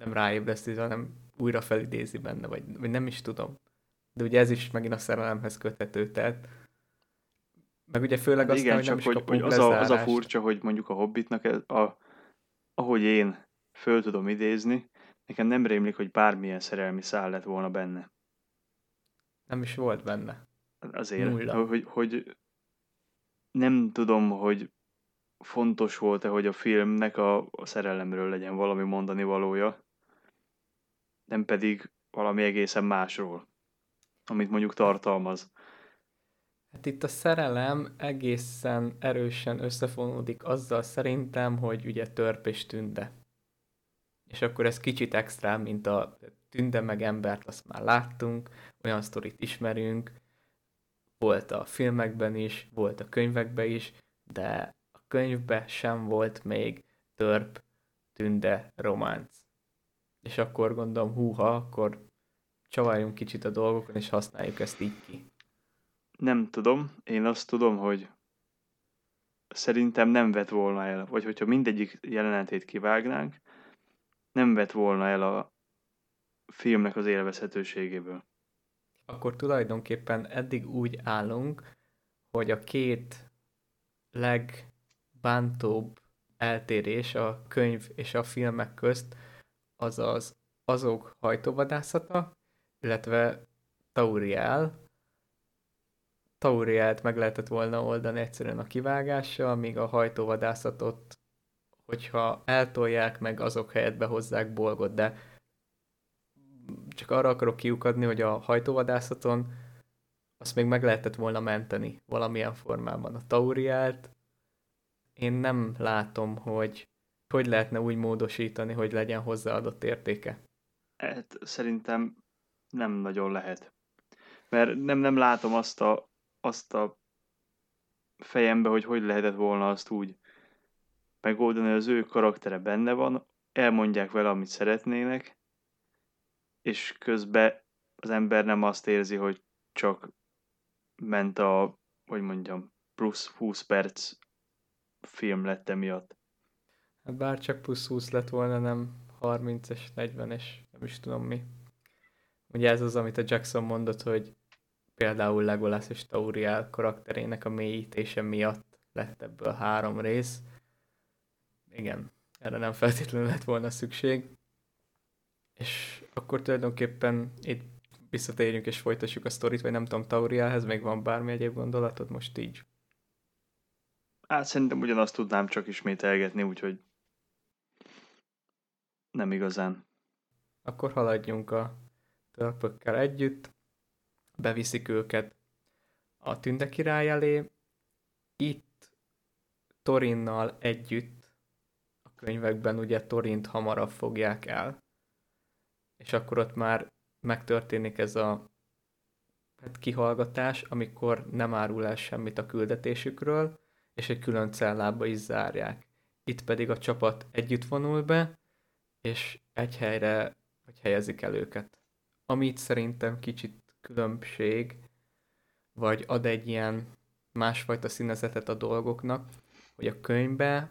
nem ráébreszti, hanem újra felidézi benne, vagy, vagy nem is tudom. De ugye ez is megint a szerelemhez köthető, tehát meg ugye főleg hát aztán, igen, hogy csak hogy, hogy az, a, az a furcsa, hogy mondjuk a Hobbitnak, ez, a, ahogy én föl tudom idézni, nekem nem rémlik, hogy bármilyen szerelmi szál lett volna benne. Nem is volt benne. Azért, Nulla. hogy, hogy nem tudom, hogy fontos volt-e, hogy a filmnek a, a szerelemről legyen valami mondani valója, nem pedig valami egészen másról, amit mondjuk tartalmaz. Hát itt a szerelem egészen erősen összefonódik azzal szerintem, hogy ugye törp és tünde. És akkor ez kicsit extra, mint a tünde meg embert, azt már láttunk, olyan sztorit ismerünk, volt a filmekben is, volt a könyvekben is, de a könyvben sem volt még törp, tünde, románc. És akkor gondolom, húha, akkor csavaljunk kicsit a dolgokon, és használjuk ezt így ki. Nem tudom, én azt tudom, hogy szerintem nem vett volna el, vagy hogyha mindegyik jelenetét kivágnánk, nem vett volna el a filmnek az élvezhetőségéből. Akkor tulajdonképpen eddig úgy állunk, hogy a két legbántóbb eltérés a könyv és a filmek közt az az azok hajtóvadászata, illetve Tauriel, Tauriát meg lehetett volna oldani egyszerűen a kivágással, míg a hajtóvadászatot, hogyha eltolják, meg azok helyett behozzák bolgot, de csak arra akarok kiukadni, hogy a hajtóvadászaton azt még meg lehetett volna menteni valamilyen formában. A Tauriát én nem látom, hogy hogy lehetne úgy módosítani, hogy legyen hozzáadott értéke. Hát, szerintem nem nagyon lehet. Mert nem, nem látom azt a azt a fejembe, hogy hogy lehetett volna azt úgy megoldani, az ő karaktere benne van, elmondják vele, amit szeretnének, és közben az ember nem azt érzi, hogy csak ment a, hogy mondjam, plusz 20 perc film lett emiatt. Hát bár csak plusz 20 lett volna, nem 30-es, 40-es, nem is tudom mi. Ugye ez az, amit a Jackson mondott, hogy például Legolas és Tauriel karakterének a mélyítése miatt lett ebből három rész. Igen, erre nem feltétlenül lett volna szükség. És akkor tulajdonképpen itt visszatérjünk és folytassuk a sztorit, vagy nem tudom, Taurielhez még van bármi egyéb gondolatod most így? Hát szerintem ugyanazt tudnám csak ismételgetni, úgyhogy nem igazán. Akkor haladjunk a törpökkel együtt beviszik őket a tünde király elé. Itt Torinnal együtt a könyvekben ugye Torint hamarabb fogják el. És akkor ott már megtörténik ez a hát kihallgatás, amikor nem árul el semmit a küldetésükről, és egy külön cellába is zárják. Itt pedig a csapat együtt vonul be, és egy helyre hogy helyezik el őket. Amit szerintem kicsit különbség, vagy ad egy ilyen másfajta színezetet a dolgoknak, hogy a könyvbe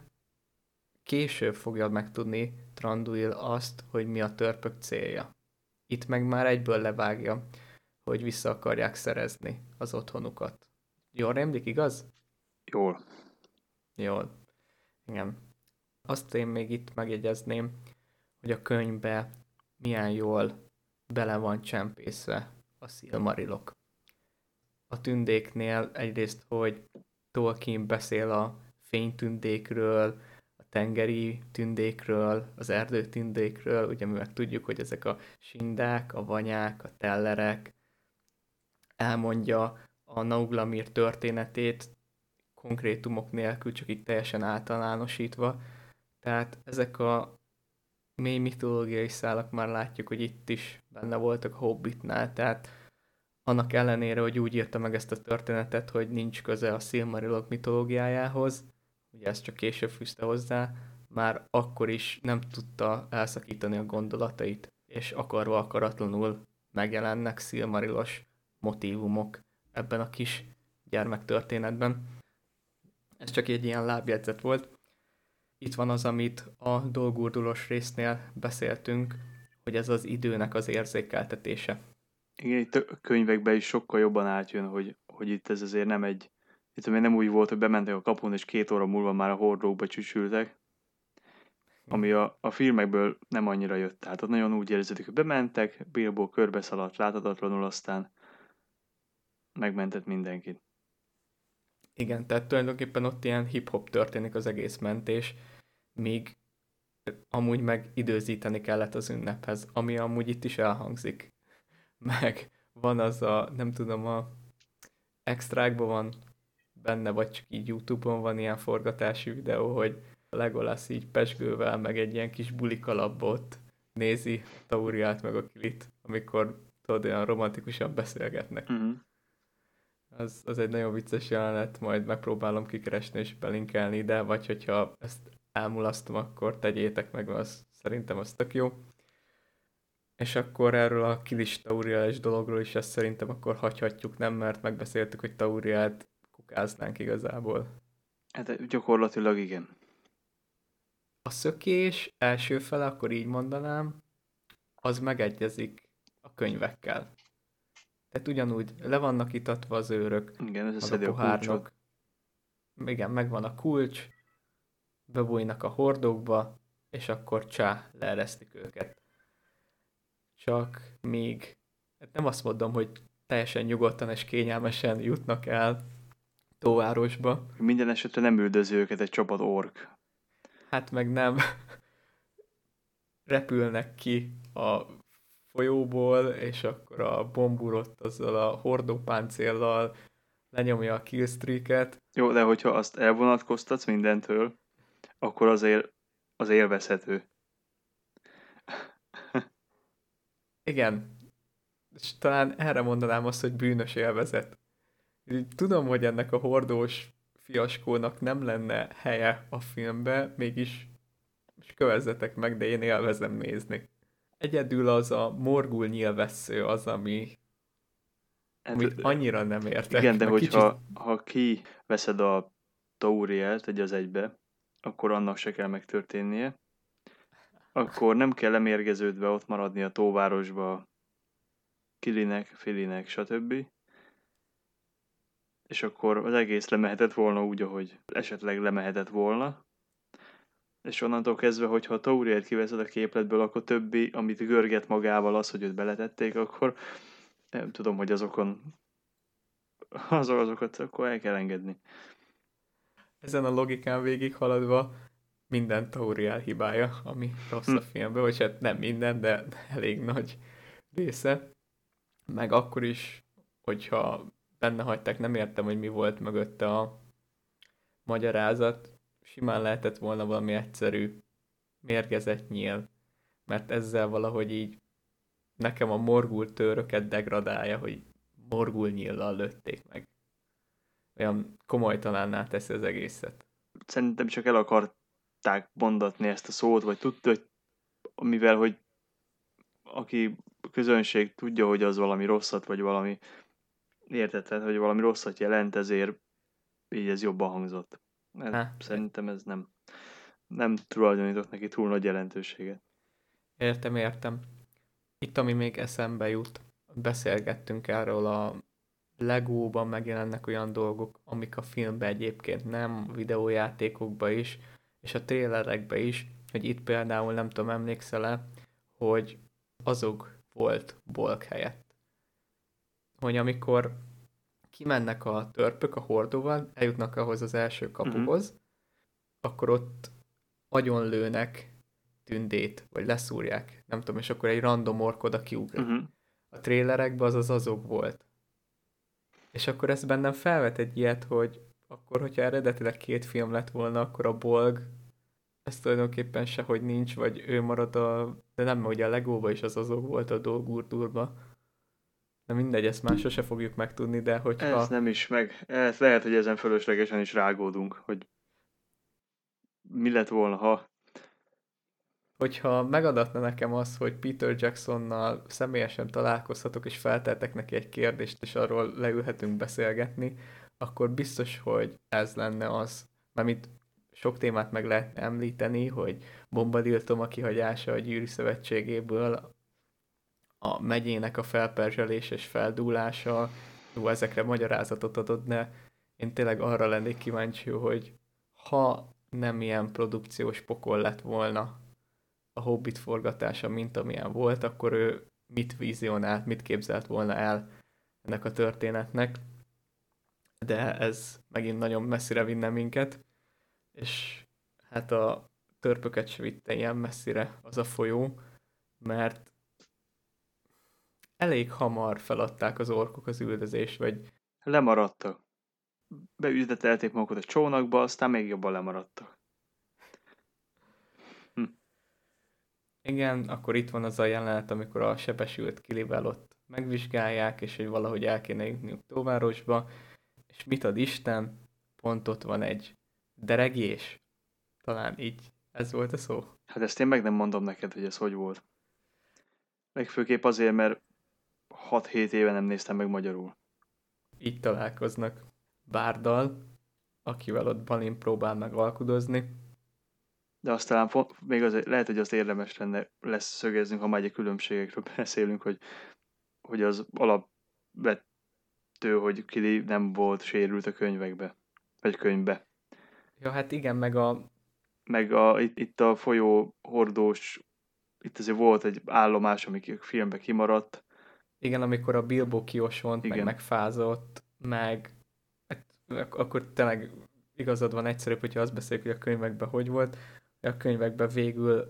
később fogja megtudni Tranduil azt, hogy mi a törpök célja. Itt meg már egyből levágja, hogy vissza akarják szerezni az otthonukat. Jól rémlik, igaz? Jól. Jól. Igen. Azt én még itt megjegyezném, hogy a könyvbe milyen jól bele van csempészve a szilmarilok. A tündéknél egyrészt, hogy Tolkien beszél a fénytündékről, a tengeri tündékről, az erdőtündékről, ugye mi meg tudjuk, hogy ezek a sindák, a vanyák, a tellerek, elmondja a Nauglamir történetét konkrétumok nélkül, csak itt teljesen általánosítva. Tehát ezek a mély mitológiai szálak már látjuk, hogy itt is benne voltak a Hobbitnál, tehát annak ellenére, hogy úgy írta meg ezt a történetet, hogy nincs köze a Silmarilok mitológiájához, ugye ezt csak később fűzte hozzá, már akkor is nem tudta elszakítani a gondolatait, és akarva akaratlanul megjelennek Silmarilos motívumok ebben a kis gyermektörténetben. Ez csak egy ilyen lábjegyzet volt. Itt van az, amit a dolgurdulos résznél beszéltünk, hogy ez az időnek az érzékeltetése. Igen, itt a könyvekben is sokkal jobban átjön, hogy, hogy itt ez azért nem egy, itt még nem úgy volt, hogy bementek a kapun, és két óra múlva már a hordókba csücsültek, ami a, a filmekből nem annyira jött. Tehát ott nagyon úgy érződik, hogy bementek, Bilbo körbe szaladt láthatatlanul, aztán megmentett mindenkit. Igen, tehát tulajdonképpen ott ilyen hip-hop történik az egész mentés, míg amúgy meg időzíteni kellett az ünnephez, ami amúgy itt is elhangzik. *laughs* Meg van az a, nem tudom, a extrákban van benne, vagy csak így Youtube-on van ilyen forgatási videó, hogy Legolas így pesgővel, meg egy ilyen kis bulikalapot nézi Tauriát meg a Kilit, amikor tudod, olyan romantikusan beszélgetnek. Uh-huh. Az, az egy nagyon vicces jelenet, majd megpróbálom kikeresni és belinkelni ide, vagy hogyha ezt elmulasztom, akkor tegyétek meg, az szerintem az tök jó. És akkor erről a Kilis Tauriás dologról is ezt szerintem akkor hagyhatjuk, nem? Mert megbeszéltük, hogy Tauriát kukáznánk igazából. Hát gyakorlatilag igen. A szökés első fele, akkor így mondanám, az megegyezik a könyvekkel. Tehát ugyanúgy le vannak itatva az őrök, igen, ez a, a pohárnok. Igen, megvan a kulcs, bebújnak a hordókba, és akkor csá, leeresztik őket. Csak még, hát nem azt mondom, hogy teljesen nyugodtan és kényelmesen jutnak el Tóvárosba. Minden esetre nem üldöző őket egy csapat ork. Hát meg nem *laughs* repülnek ki a folyóból, és akkor a bomburot azzal a hordópáncéllal lenyomja a killstreaket. Jó, de hogyha azt elvonatkoztatsz mindentől, akkor azért az élvezhető. Igen. És talán erre mondanám azt, hogy bűnös élvezet. Tudom, hogy ennek a hordós fiaskónak nem lenne helye a filmbe, mégis és kövezzetek meg, de én élvezem nézni. Egyedül az a morgul nyilvessző az, ami hát, amit annyira nem értek. Igen, de hogyha kicsit... ha kiveszed a Taurielt egy az egybe, akkor annak se kell megtörténnie. Akkor nem kell lemérgeződve ott maradni a tóvárosba Kilinek, Filinek, stb. És akkor az egész lemehetett volna úgy, ahogy esetleg lemehetett volna. És onnantól kezdve, hogyha a Tauriet kiveszed a képletből, akkor többi, amit görget magával az, hogy őt beletették, akkor nem tudom, hogy azokon azok, azokat akkor el kell engedni ezen a logikán végig haladva minden Tauriel hibája, ami rossz a hm. filmben, vagy hát nem minden, de elég nagy része. Meg akkor is, hogyha benne hagyták, nem értem, hogy mi volt mögötte a magyarázat. Simán lehetett volna valami egyszerű mérgezett nyíl, mert ezzel valahogy így nekem a morgul töröket degradálja, hogy morgul nyíllal lőtték meg olyan komolytalanná teszi az egészet. Szerintem csak el akarták mondatni ezt a szót, vagy tudta, hogy mivel, hogy aki közönség tudja, hogy az valami rosszat, vagy valami értetlen, hogy valami rosszat jelent, ezért így ez jobban hangzott. Ez, Há. szerintem ez nem, nem tulajdonított neki túl nagy jelentőséget. Értem, értem. Itt, ami még eszembe jut, beszélgettünk erről a Legóban megjelennek olyan dolgok, amik a filmben egyébként nem, a videójátékokban is, és a trélerekben is, hogy itt például nem tudom, emlékszel-e, hogy azok volt bolk helyett. Hogy amikor kimennek a törpök a hordóval, eljutnak ahhoz az első kapuhoz, uh-huh. akkor ott agyon lőnek tündét, vagy leszúrják, nem tudom, és akkor egy random ork oda kiugrik. Uh-huh. A trélerekben az az azok volt. És akkor ez bennem felvet egy ilyet, hogy akkor, hogyha eredetileg két film lett volna, akkor a Bolg ez tulajdonképpen sehogy nincs, vagy ő marad a... De nem, ugye a Legóba is az azok volt a Dolgurdurba. De mindegy, ezt már sose fogjuk megtudni, de hogyha... Ez nem is meg. Ez lehet, hogy ezen fölöslegesen is rágódunk, hogy mi lett volna, ha hogyha megadatna nekem az, hogy Peter Jacksonnal személyesen találkozhatok, és feltettek neki egy kérdést, és arról leülhetünk beszélgetni, akkor biztos, hogy ez lenne az. Itt sok témát meg lehet említeni, hogy Bombadil a kihagyása a gyűrű szövetségéből, a megyének a felperzselés és feldúlása, jó, ezekre magyarázatot adod, de én tényleg arra lennék kíváncsi, hogy ha nem ilyen produkciós pokol lett volna a Hobbit forgatása, mint amilyen volt, akkor ő mit vizionált, mit képzelt volna el ennek a történetnek. De ez megint nagyon messzire vinne minket, és hát a törpöket se vitte ilyen messzire az a folyó, mert elég hamar feladták az orkok az üldözést, vagy... Lemaradtak. Beüzetelték magukat a csónakba, aztán még jobban lemaradtak. Igen, akkor itt van az a jelenet, amikor a sebesült Kilivel ott megvizsgálják, és hogy valahogy el kéne jutniuk Tóvárosba, és mit ad Isten? Pont ott van egy deregés. Talán így ez volt a szó. Hát ezt én meg nem mondom neked, hogy ez hogy volt. Legfőképp azért, mert 6-7 éve nem néztem meg magyarul. Így találkoznak Bárdal, akivel ott Balin próbál meg alkudozni, de aztán még az, lehet, hogy azt érdemes lenne lesz szögeznünk, ha már egy különbségekről *laughs* beszélünk, hogy, hogy az alapvető, hogy Kili nem volt sérült a könyvekbe, vagy könyvbe. Ja, hát igen, meg a... Meg a, itt, itt a folyó hordós, itt azért volt egy állomás, ami filmbe kimaradt. Igen, amikor a Bilbo kiosont, igen. meg megfázott, meg hát, akkor tényleg igazad van egyszerűbb, hogyha azt beszéljük, hogy a könyvekben hogy volt, a könyvekben végül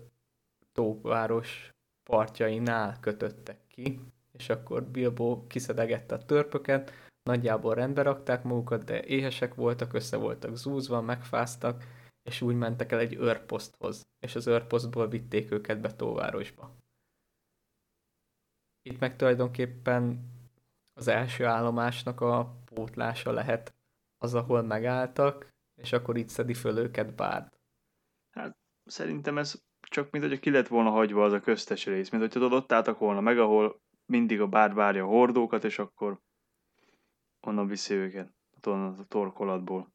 Tóváros partjainál kötöttek ki, és akkor Bilbo kiszedegette a törpöket, nagyjából rendbe rakták magukat, de éhesek voltak, össze voltak zúzva, megfáztak, és úgy mentek el egy őrposzthoz, és az őrposztból vitték őket be Tóvárosba. Itt meg tulajdonképpen az első állomásnak a pótlása lehet az, ahol megálltak, és akkor itt szedi föl őket Bárd. Szerintem ez csak mint hogy ki lett volna hagyva az a köztes rész, mint hogy ott álltak volna meg, ahol mindig a bár várja a hordókat, és akkor onnan viszi őket, onnan a torkolatból.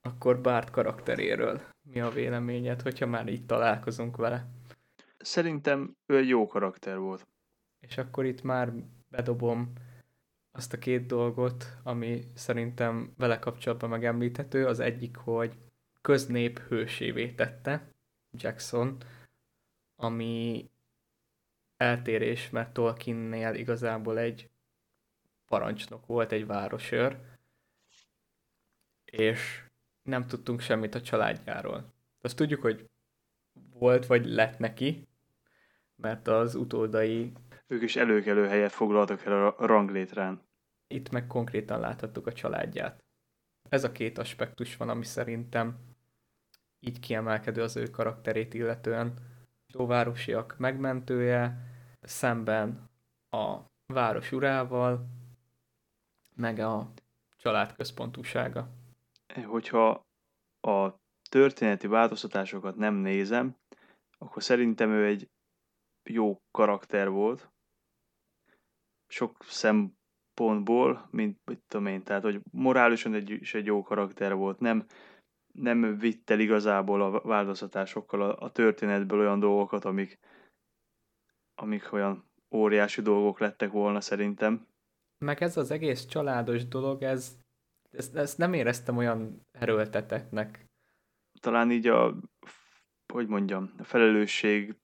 Akkor Bárt karakteréről mi a véleményed, hogyha már itt találkozunk vele? Szerintem ő egy jó karakter volt. És akkor itt már bedobom azt a két dolgot, ami szerintem vele kapcsolatban megemlíthető. Az egyik, hogy köznép hősévé tette Jackson, ami eltérés, mert Tolkiennél igazából egy parancsnok volt, egy városőr, és nem tudtunk semmit a családjáról. Azt tudjuk, hogy volt vagy lett neki, mert az utódai... Ők is előkelő helyet foglaltak el a ranglétrán. Itt meg konkrétan láthattuk a családját. Ez a két aspektus van, ami szerintem így kiemelkedő az ő karakterét illetően. Tóvárosiak megmentője, szemben a város urával, meg a család központúsága. Hogyha a történeti változtatásokat nem nézem, akkor szerintem ő egy jó karakter volt. Sok szempontból, mint mit tudom én, tehát hogy morálisan egy, is egy jó karakter volt, nem nem vitt el igazából a változtatásokkal a, a történetből olyan dolgokat, amik, amik olyan óriási dolgok lettek volna szerintem. Meg ez az egész családos dolog, ez, ezt, ezt nem éreztem olyan erőltetetnek. Talán így a, hogy mondjam, a felelősség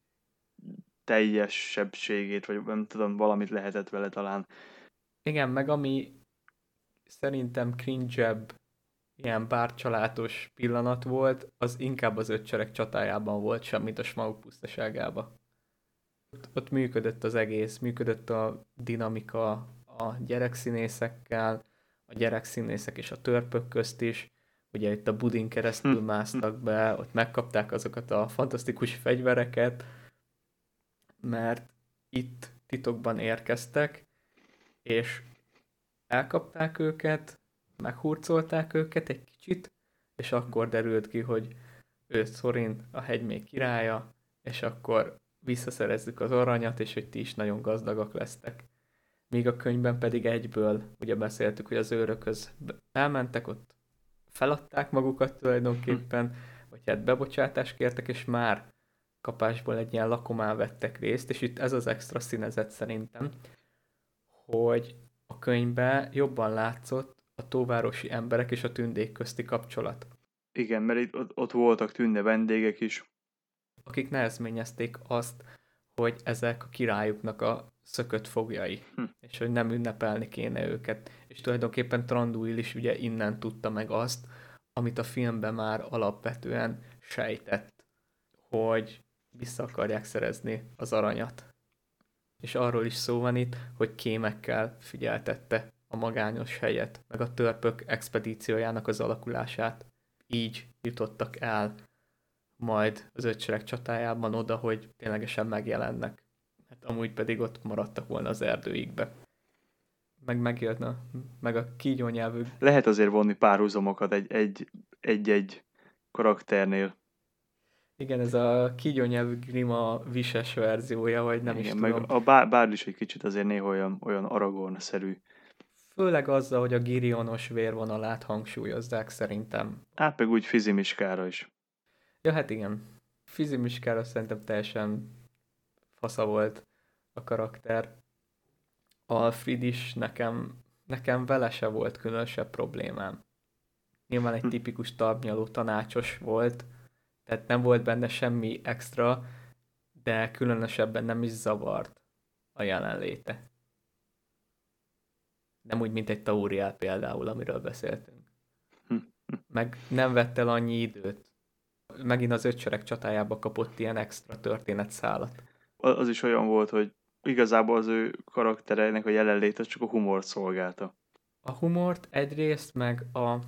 teljesebbségét, vagy nem tudom, valamit lehetett vele talán. Igen, meg ami szerintem cringe ilyen bárcsalátos pillanat volt, az inkább az öccserek csatájában volt, semmit a Smaug pusztaságában. Ott, ott működött az egész, működött a dinamika a gyerekszínészekkel, a gyerekszínészek és a törpök közt is, ugye itt a budin keresztül hm. másztak be, ott megkapták azokat a fantasztikus fegyvereket, mert itt titokban érkeztek, és elkapták őket, meghurcolták őket egy kicsit, és akkor derült ki, hogy ő Szorin a hegy még királya, és akkor visszaszerezzük az aranyat, és hogy ti is nagyon gazdagak lesztek. Míg a könyvben pedig egyből, ugye beszéltük, hogy az őrökhöz elmentek, ott feladták magukat tulajdonképpen, vagy hát bebocsátást kértek, és már kapásból egy ilyen lakomán vettek részt, és itt ez az extra színezet szerintem, hogy a könyvben jobban látszott a tóvárosi emberek és a tündék közti kapcsolat. Igen, mert itt ott, ott voltak tünde vendégek is. Akik nehezményezték azt, hogy ezek a királyuknak a szökött fogjai, hm. és hogy nem ünnepelni kéne őket. És tulajdonképpen Tranduil is ugye innen tudta meg azt, amit a filmben már alapvetően sejtett, hogy vissza akarják szerezni az aranyat. És arról is szó van itt, hogy kémekkel figyeltette a magányos helyet, meg a törpök expedíciójának az alakulását. Így jutottak el majd az ötsereg csatájában oda, hogy ténylegesen megjelennek. Hát amúgy pedig ott maradtak volna az erdőikbe. Meg megjönne, meg a kígyó nyelvű. Lehet azért vonni párhuzamokat egy-egy karakternél. Igen, ez a kígyó nyelvű Grima vises verziója, vagy nem Igen, is tudom. meg a bár, bár is egy kicsit azért néha olyan, olyan Aragorn-szerű. Főleg azzal, hogy a Girionos vérvonalát hangsúlyozzák szerintem. Hát meg úgy Fizimiskára is. Ja, hát igen. Fizimiskára szerintem teljesen fasza volt a karakter. Alfred is nekem, nekem vele se volt különösebb problémám. Nyilván egy hm. tipikus talpnyaló tanácsos volt, tehát nem volt benne semmi extra, de különösebben nem is zavart a jelenléte. Nem úgy, mint egy Tauriel például, amiről beszéltünk. Hm. Meg nem vett el annyi időt. Megint az ötsereg csatájába kapott ilyen extra történetszálat. Az is olyan volt, hogy igazából az ő karaktereinek a jelenléte csak a humort szolgálta. A humort egyrészt, meg a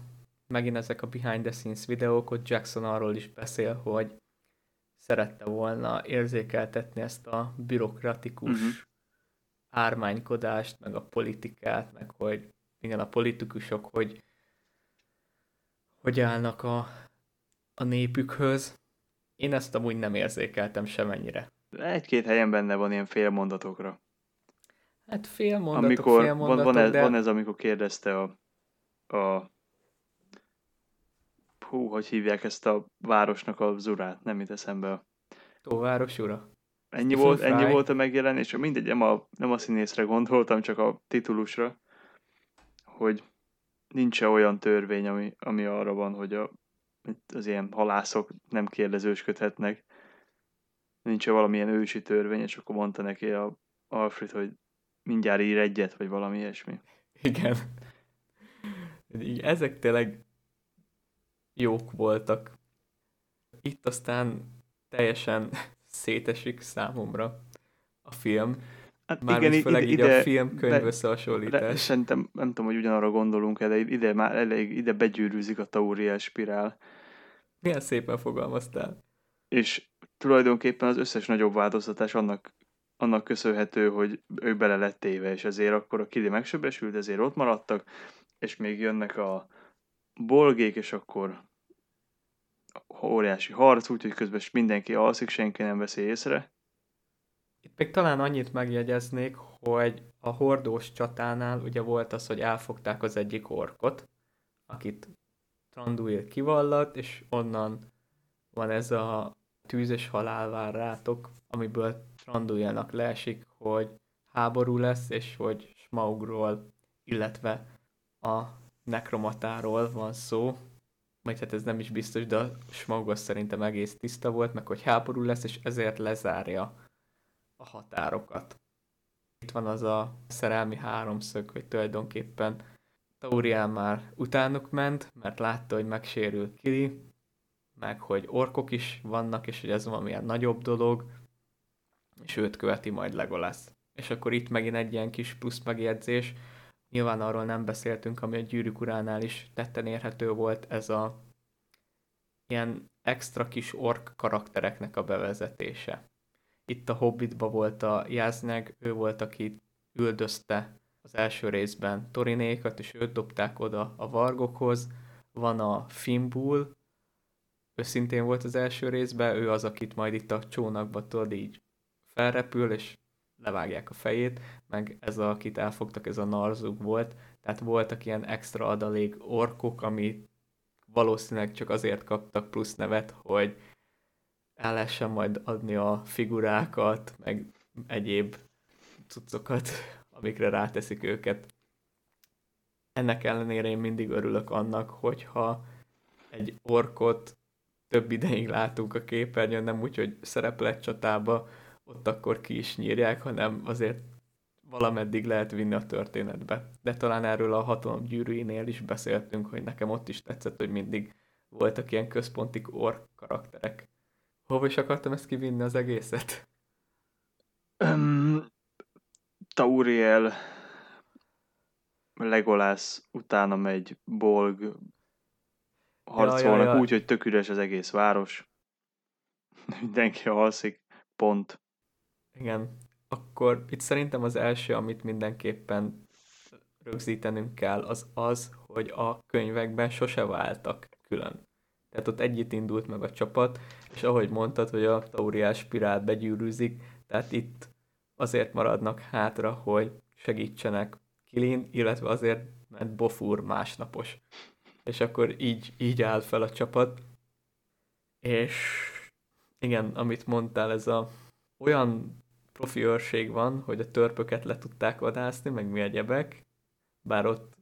megint ezek a behind the scenes videók, hogy Jackson arról is beszél, hogy szerette volna érzékeltetni ezt a bürokratikus uh-huh. Ármánykodást, meg a politikát, meg hogy igen, a politikusok, hogy hogy állnak a, a népükhöz. Én ezt amúgy nem érzékeltem semennyire. Egy-két helyen benne van ilyen félmondatokra. Hát félmondatok, amikor félmondatok, van, van, ez, de... van ez, amikor kérdezte a, a hú, hogy hívják ezt a városnak az urát, nem itt eszembe. Tóváros ura. Ennyi volt, ennyi volt a megjelenés, mindegy, nem a, nem a színészre gondoltam, csak a titulusra, hogy nincs -e olyan törvény, ami, ami arra van, hogy a, az ilyen halászok nem kérdezősködhetnek. nincs -e valamilyen ősi törvény, és akkor mondta neki a Alfred, hogy mindjárt ír egyet, vagy valami ilyesmi. Igen. Ezek tényleg jók voltak. Itt aztán teljesen szétesik számomra a film. Hát Mármint igen, főleg ide, így ide, a film-könyv összehasonlítás. Szerintem nem tudom, hogy ugyanarra gondolunk de ide már elég, ide begyűrűzik a Tauriel spirál. Milyen szépen fogalmaztál. És tulajdonképpen az összes nagyobb változtatás annak, annak köszönhető, hogy ő bele lett téve, és ezért akkor a Kili megsebesült, ezért ott maradtak, és még jönnek a bolgék, és akkor óriási harc, úgyhogy közben mindenki alszik, senki nem veszi észre. Itt még talán annyit megjegyeznék, hogy a hordós csatánál ugye volt az, hogy elfogták az egyik orkot, akit Tranduil kivallat, és onnan van ez a tűzes halál vár rátok, amiből Tranduilnak leesik, hogy háború lesz, és hogy Smaugról, illetve a nekromatáról van szó, vagy hát ez nem is biztos, de a Smaug szerintem egész tiszta volt, meg hogy háború lesz, és ezért lezárja a határokat. Itt van az a szerelmi háromszög, hogy tulajdonképpen Tauriel már utánuk ment, mert látta, hogy megsérül Kili, meg hogy orkok is vannak, és hogy ez valamilyen nagyobb dolog, és őt követi majd Legolas. És akkor itt megint egy ilyen kis plusz megjegyzés, Nyilván arról nem beszéltünk, ami a gyűrűk uránál is tetten érhető volt, ez a ilyen extra kis ork karaktereknek a bevezetése. Itt a Hobbitba volt a Jázneg, ő volt, aki üldözte az első részben Torinékat, és őt dobták oda a vargokhoz. Van a Fimbul, ő szintén volt az első részben, ő az, akit majd itt a csónakba tudod így felrepül, és levágják a fejét, meg ez a, akit elfogtak, ez a Narzug volt, tehát voltak ilyen extra adalék orkok, ami valószínűleg csak azért kaptak plusz nevet, hogy el lehessen majd adni a figurákat, meg egyéb cuccokat, amikre ráteszik őket. Ennek ellenére én mindig örülök annak, hogyha egy orkot több ideig látunk a képernyőn, nem úgy, hogy szereplet csatába, ott akkor ki is nyírják, hanem azért valameddig lehet vinni a történetbe. De talán erről a hatalom gyűrűinél is beszéltünk, hogy nekem ott is tetszett, hogy mindig voltak ilyen központi ork karakterek. Hova is akartam ezt kivinni az egészet? Um, Tauriel, Legolász utána megy, Bolg, harcolnak ja, ja, ja. úgy, hogy tök üres az egész város. *laughs* Mindenki alszik, pont. Igen, akkor itt szerintem az első, amit mindenképpen rögzítenünk kell, az az, hogy a könyvekben sose váltak külön. Tehát ott együtt indult meg a csapat, és ahogy mondtad, hogy a Tauriás spirál begyűrűzik, tehát itt azért maradnak hátra, hogy segítsenek Kilin, illetve azért, mert Bofur másnapos. És akkor így, így áll fel a csapat. És igen, amit mondtál, ez a olyan profi őrség van, hogy a törpöket le tudták vadászni, meg mi egyebek, bár ott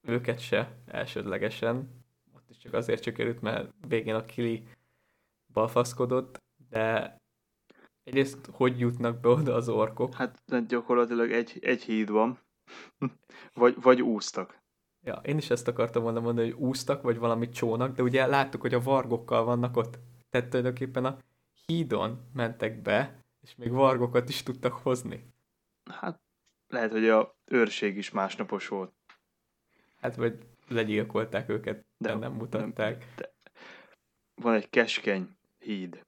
őket se elsődlegesen, ott is csak azért sikerült, mert végén a Kili balfaszkodott, de egyrészt hogy jutnak be oda az orkok? Hát gyakorlatilag egy, egy híd van, *laughs* vagy, vagy úsztak. Ja, én is ezt akartam volna mondani, hogy úsztak, vagy valami csónak, de ugye láttuk, hogy a vargokkal vannak ott. Tehát tulajdonképpen a hídon mentek be, és még vargokat is tudtak hozni. Hát lehet, hogy a őrség is másnapos volt. Hát vagy legyilkolták őket, de, de nem mutatták. Nem, de van egy keskeny híd.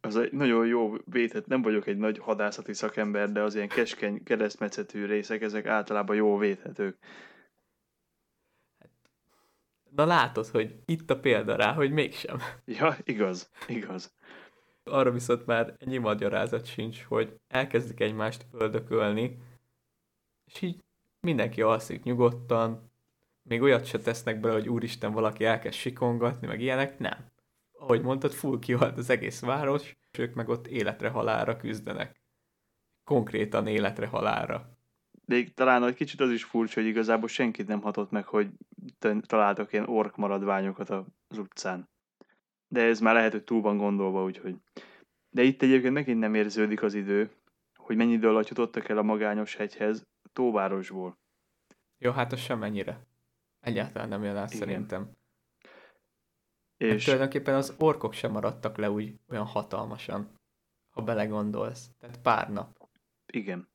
Az egy nagyon jó védhet, nem vagyok egy nagy hadászati szakember, de az ilyen keskeny keresztmetszetű részek, ezek általában jó védhetők. Na látod, hogy itt a példa rá, hogy mégsem. Ja, igaz, igaz. Arra viszont már ennyi magyarázat sincs, hogy elkezdik egymást öldökölni, és így mindenki alszik nyugodtan, még olyat se tesznek bele, hogy úristen valaki elkezd sikongatni, meg ilyenek, nem. Ahogy mondtad, full kihalt az egész város, és ők meg ott életre halára küzdenek. Konkrétan életre halára. Még talán egy kicsit az is furcsa, hogy igazából senkit nem hatott meg, hogy találtak ilyen ork maradványokat az utcán. De ez már lehet, hogy túl van gondolva, úgyhogy. De itt egyébként megint nem érződik az idő, hogy mennyi idő alatt jutottak el a magányos hegyhez Tóvárosból. Jó, hát az sem ennyire. Egyáltalán nem jön át szerintem. És... Hát tulajdonképpen az orkok sem maradtak le úgy olyan hatalmasan, ha belegondolsz. Tehát pár nap. Igen.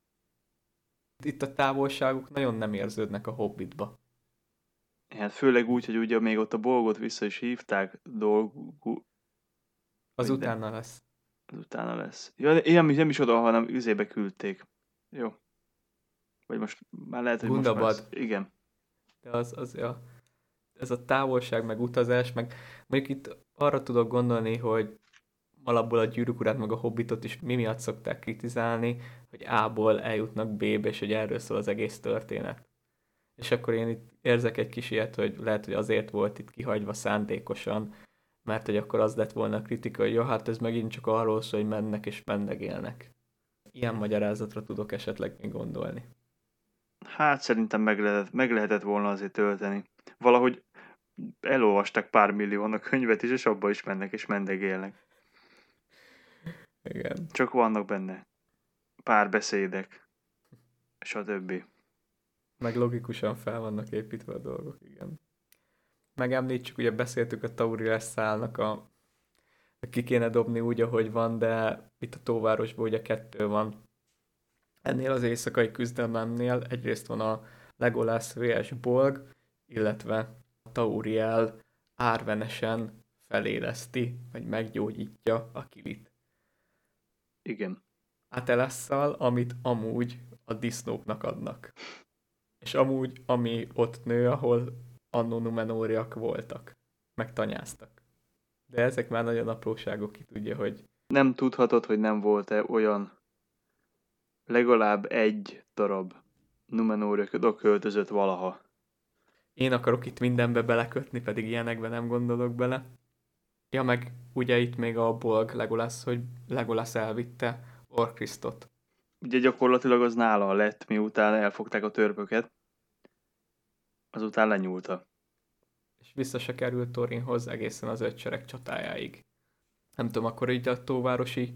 Itt a távolságuk nagyon nem érződnek a hobbitba. Hát főleg úgy, hogy ugye még ott a bolgot vissza is hívták dolgú... Az utána de... lesz. Az utána lesz. Ja, én nem is oda, hanem üzébe küldték. Jó. Vagy most már lehet, hogy Gundabad. most már... Igen. De az, az, ja, ez a távolság, meg utazás, meg mondjuk itt arra tudok gondolni, hogy alapból a gyűrűk urát, meg a hobbitot is mi miatt szokták kritizálni, hogy A-ból eljutnak B-be, és hogy erről szól az egész történet. És akkor én itt érzek egy kis ilyet, hogy lehet, hogy azért volt itt kihagyva szándékosan, mert hogy akkor az lett volna a kritika, hogy jó, hát ez megint csak arról szól, hogy mennek és mendegélnek. Ilyen magyarázatra tudok esetleg még gondolni. Hát szerintem meg lehetett, meg lehetett volna azért tölteni. Valahogy elolvastak pár millióan a könyvet is, és abba is mennek és mendegélnek. Igen. Csak vannak benne pár beszédek, többi. Meg logikusan fel vannak építve a dolgok, igen. Megemlítsük, ugye beszéltük a Tauri szállnak a ki kéne dobni úgy, ahogy van, de itt a Tóvárosban ugye kettő van. Ennél az éjszakai küzdelmemnél egyrészt van a Legolas vs. Bolg, illetve a Tauriel árvenesen feléleszti, vagy meggyógyítja a kilit. Igen. Atelasszal, amit amúgy a disznóknak adnak. És amúgy, ami ott nő, ahol annó numenóriak voltak, meg tanyáztak. De ezek már nagyon apróságok, ki tudja, hogy... Nem tudhatod, hogy nem volt-e olyan legalább egy darab numenória oda költözött valaha. Én akarok itt mindenbe belekötni, pedig ilyenekbe nem gondolok bele. Ja, meg ugye itt még a Bolg Legolas, hogy Legolas elvitte Orkrisztot. Ugye gyakorlatilag az nála lett, miután elfogták a törpöket. Azután lenyúlta. És vissza se került Torinhoz egészen az ötsereg csatájáig. Nem tudom, akkor így a tóvárosi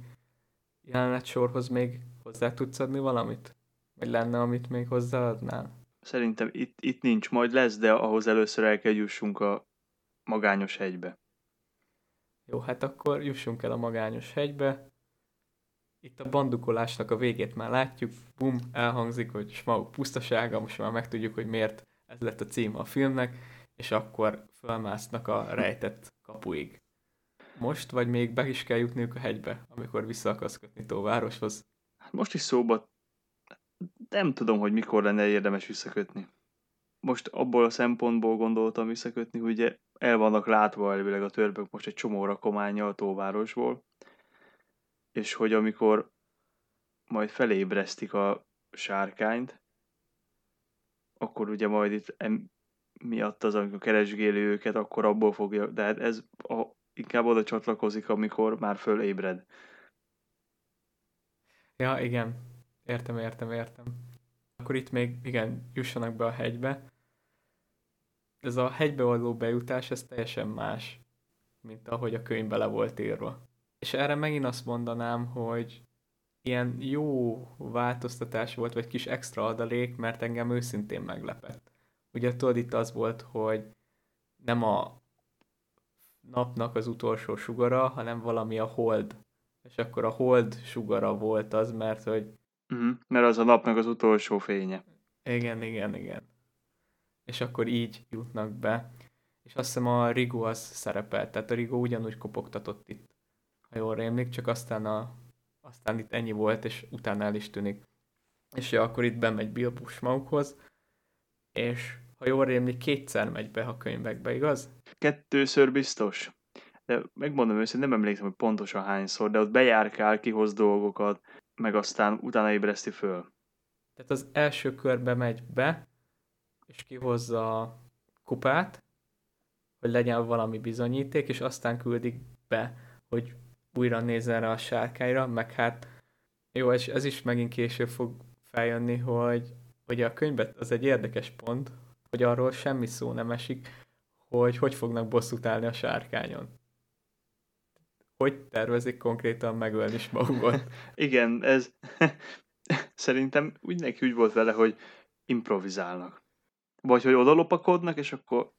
jelenet sorhoz még hozzá tudsz adni valamit? Vagy lenne, amit még hozzáadnál? Szerintem itt, itt nincs, majd lesz, de ahhoz először el kell jussunk a magányos hegybe. Jó, hát akkor jussunk el a magányos hegybe. Itt a bandukolásnak a végét már látjuk, bum, elhangzik, hogy Smaug pusztasága, most már megtudjuk, hogy miért ez lett a cím a filmnek, és akkor felmásznak a rejtett kapuig. Most, vagy még be is kell jutniuk a hegybe, amikor vissza akarsz kötni Tóvároshoz? Hát most is szóba nem tudom, hogy mikor lenne érdemes visszakötni. Most abból a szempontból gondoltam visszakötni, hogy el vannak látva elvileg a törpök most egy csomó rakománya a tóvárosból, és hogy amikor majd felébresztik a sárkányt, akkor ugye majd itt em, miatt az, amikor keresgéli őket, akkor abból fogja, de hát ez a, inkább oda csatlakozik, amikor már fölébred. Ja, igen. Értem, értem, értem. Akkor itt még, igen, jussanak be a hegybe. Ez a hegybe való bejutás, ez teljesen más, mint ahogy a könyvbe le volt írva. És erre megint azt mondanám, hogy ilyen jó változtatás volt, vagy kis extra adalék, mert engem őszintén meglepett. Ugye tudod, itt az volt, hogy nem a napnak az utolsó sugara, hanem valami a hold. És akkor a hold sugara volt az, mert hogy Uh-huh. Mert az a napnak az utolsó fénye. Igen, igen, igen. És akkor így jutnak be. És azt hiszem a Rigo az szerepelt, tehát a Rigo ugyanúgy kopogtatott itt, ha jól rémlik, csak aztán, a, aztán itt ennyi volt, és utána el is tűnik. És ja, akkor itt bemegy Bilbo Smaughoz, és ha jól rémlik, kétszer megy be a könyvekbe, igaz? Kettőször biztos. De megmondom őszintén, nem emlékszem, hogy pontosan hányszor, de ott bejárkál, kihoz dolgokat, meg aztán utána ébreszti föl. Tehát az első körbe megy be, és kihozza a kupát, hogy legyen valami bizonyíték, és aztán küldik be, hogy újra nézzen rá a sárkányra, meg hát jó, és ez is megint később fog feljönni, hogy, hogy a könyvben az egy érdekes pont, hogy arról semmi szó nem esik, hogy hogy fognak bosszút állni a sárkányon hogy tervezik konkrétan megölni Smaugot. *laughs* Igen, ez *laughs* szerintem úgy neki úgy volt vele, hogy improvizálnak. Vagy hogy oda lopakodnak, és akkor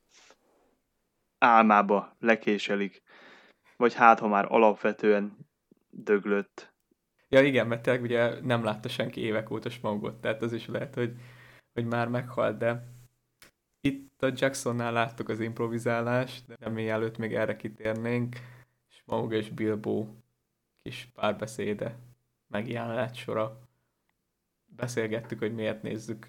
álmába lekéselik. Vagy hát, ha már alapvetően döglött. Ja igen, mert tényleg ugye nem látta senki évek óta Smaugot, tehát az is lehet, hogy, hogy már meghalt, de itt a Jacksonnál láttuk az improvizálást, de mielőtt még erre kitérnénk, Smaug és Bilbo kis párbeszéde, megjelenet sora. Beszélgettük, hogy miért nézzük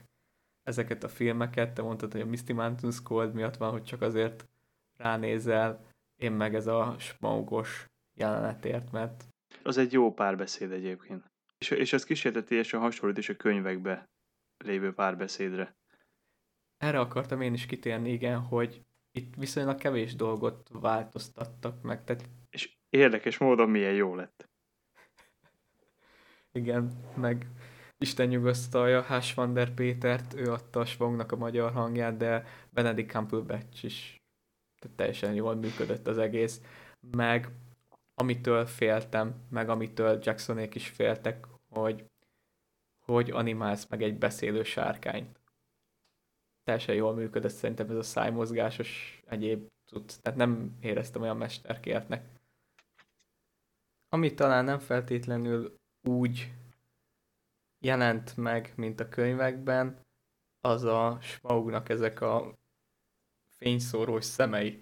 ezeket a filmeket, te mondtad, hogy a Misty Mountains Cold miatt van, hogy csak azért ránézel, én meg ez a smaugos jelenetért, mert... Az egy jó párbeszéd egyébként. És, és az kísértetésen hasonlít is a könyvekbe lévő párbeszédre. Erre akartam én is kitérni, igen, hogy itt viszonylag kevés dolgot változtattak meg, tehát és érdekes módon milyen jó lett. *laughs* Igen, meg Isten nyugasztalja Hash van der Pétert, ő adta a Svongnak a magyar hangját, de Benedict Cumberbatch is teljesen jól működött az egész. Meg amitől féltem, meg amitől Jacksonék is féltek, hogy hogy animálsz meg egy beszélő sárkányt. Teljesen jól működött szerintem ez a szájmozgásos egyéb tud. Tehát nem éreztem olyan mesterkértnek. Ami talán nem feltétlenül úgy jelent meg, mint a könyvekben, az a Smaugnak ezek a fényszórós szemei,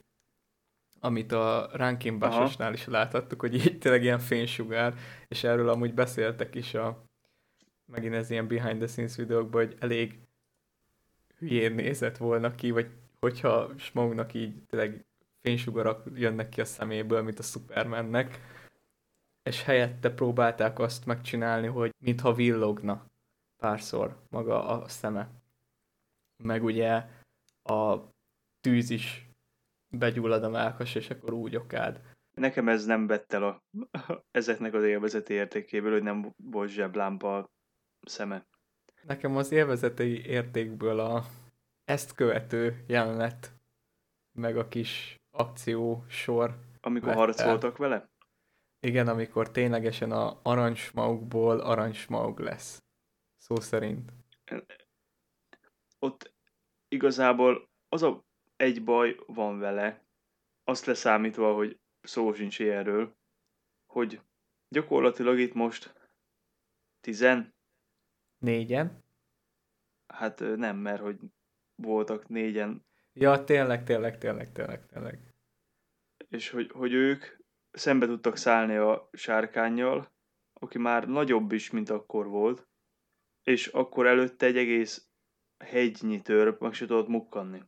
amit a Rankin is láthattuk, hogy így tényleg ilyen fénysugár, és erről amúgy beszéltek is a megint ez ilyen behind the scenes videókban, hogy elég hülyén nézett volna ki, vagy hogyha Smaugnak így tényleg fénysugarak jönnek ki a szeméből, mint a Supermannek, és helyette próbálták azt megcsinálni, hogy mintha villogna párszor maga a szeme. Meg ugye a tűz is begyullad a melkas, és akkor úgy okád. Nekem ez nem vett el a, *laughs* ezeknek az élvezeti értékéből, hogy nem volt zseblámpa a szeme. Nekem az élvezeti értékből a ezt követő jelenet, meg a kis akció sor. Amikor harcoltak vele? Igen, amikor ténylegesen a aranysmaugból aranysmaug lesz. Szó szerint. Ott igazából az a egy baj van vele, azt leszámítva, hogy szó sincs ilyenről, hogy gyakorlatilag itt most tizen? Négyen? Hát nem, mert hogy voltak négyen. Ja, tényleg, tényleg, tényleg, tényleg, tényleg. És hogy, hogy ők szembe tudtak szállni a sárkányjal, aki már nagyobb is, mint akkor volt, és akkor előtte egy egész hegynyi törp meg se tudott mukkanni.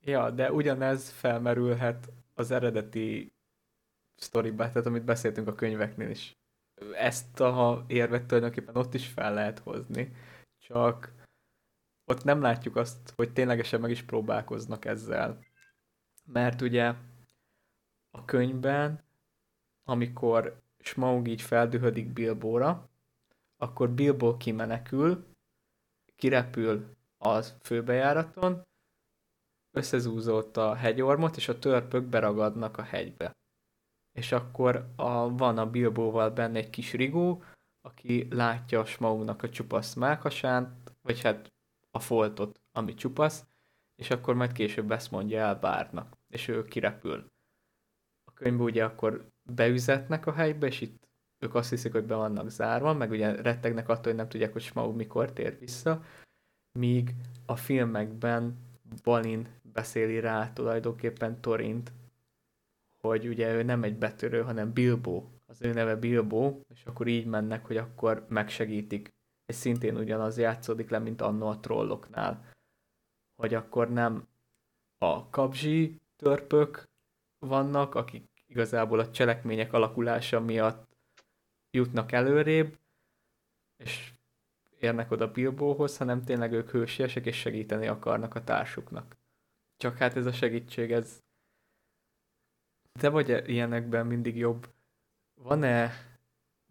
Ja, de ugyanez felmerülhet az eredeti sztoriba, tehát amit beszéltünk a könyveknél is. Ezt a érvet tulajdonképpen ott is fel lehet hozni, csak ott nem látjuk azt, hogy ténylegesen meg is próbálkoznak ezzel. Mert ugye a könyvben, amikor Smaug így feldühödik Bilbóra, akkor Bilbo kimenekül, kirepül az főbejáraton, összezúzott a hegyormot, és a törpök beragadnak a hegybe. És akkor a, van a Bilbóval benne egy kis rigó, aki látja a Smaugnak a csupasz mákasát, vagy hát a foltot, ami csupasz, és akkor majd később ezt mondja el Bárnak, és ő kirepül. A könyvben ugye akkor beüzetnek a helybe, és itt ők azt hiszik, hogy be vannak zárva, meg ugye rettegnek attól, hogy nem tudják, hogy Smaug mikor tér vissza, míg a filmekben Balin beszéli rá tulajdonképpen Torint, hogy ugye ő nem egy betörő, hanem Bilbo. Az ő neve Bilbo, és akkor így mennek, hogy akkor megsegítik. És szintén ugyanaz játszódik le, mint annó a trolloknál. Hogy akkor nem a kabzsi törpök vannak, akik igazából a cselekmények alakulása miatt jutnak előrébb, és érnek oda Bilbóhoz, hanem tényleg ők hősiesek és segíteni akarnak a társuknak. Csak hát ez a segítség, ez de vagy ilyenekben mindig jobb. Van-e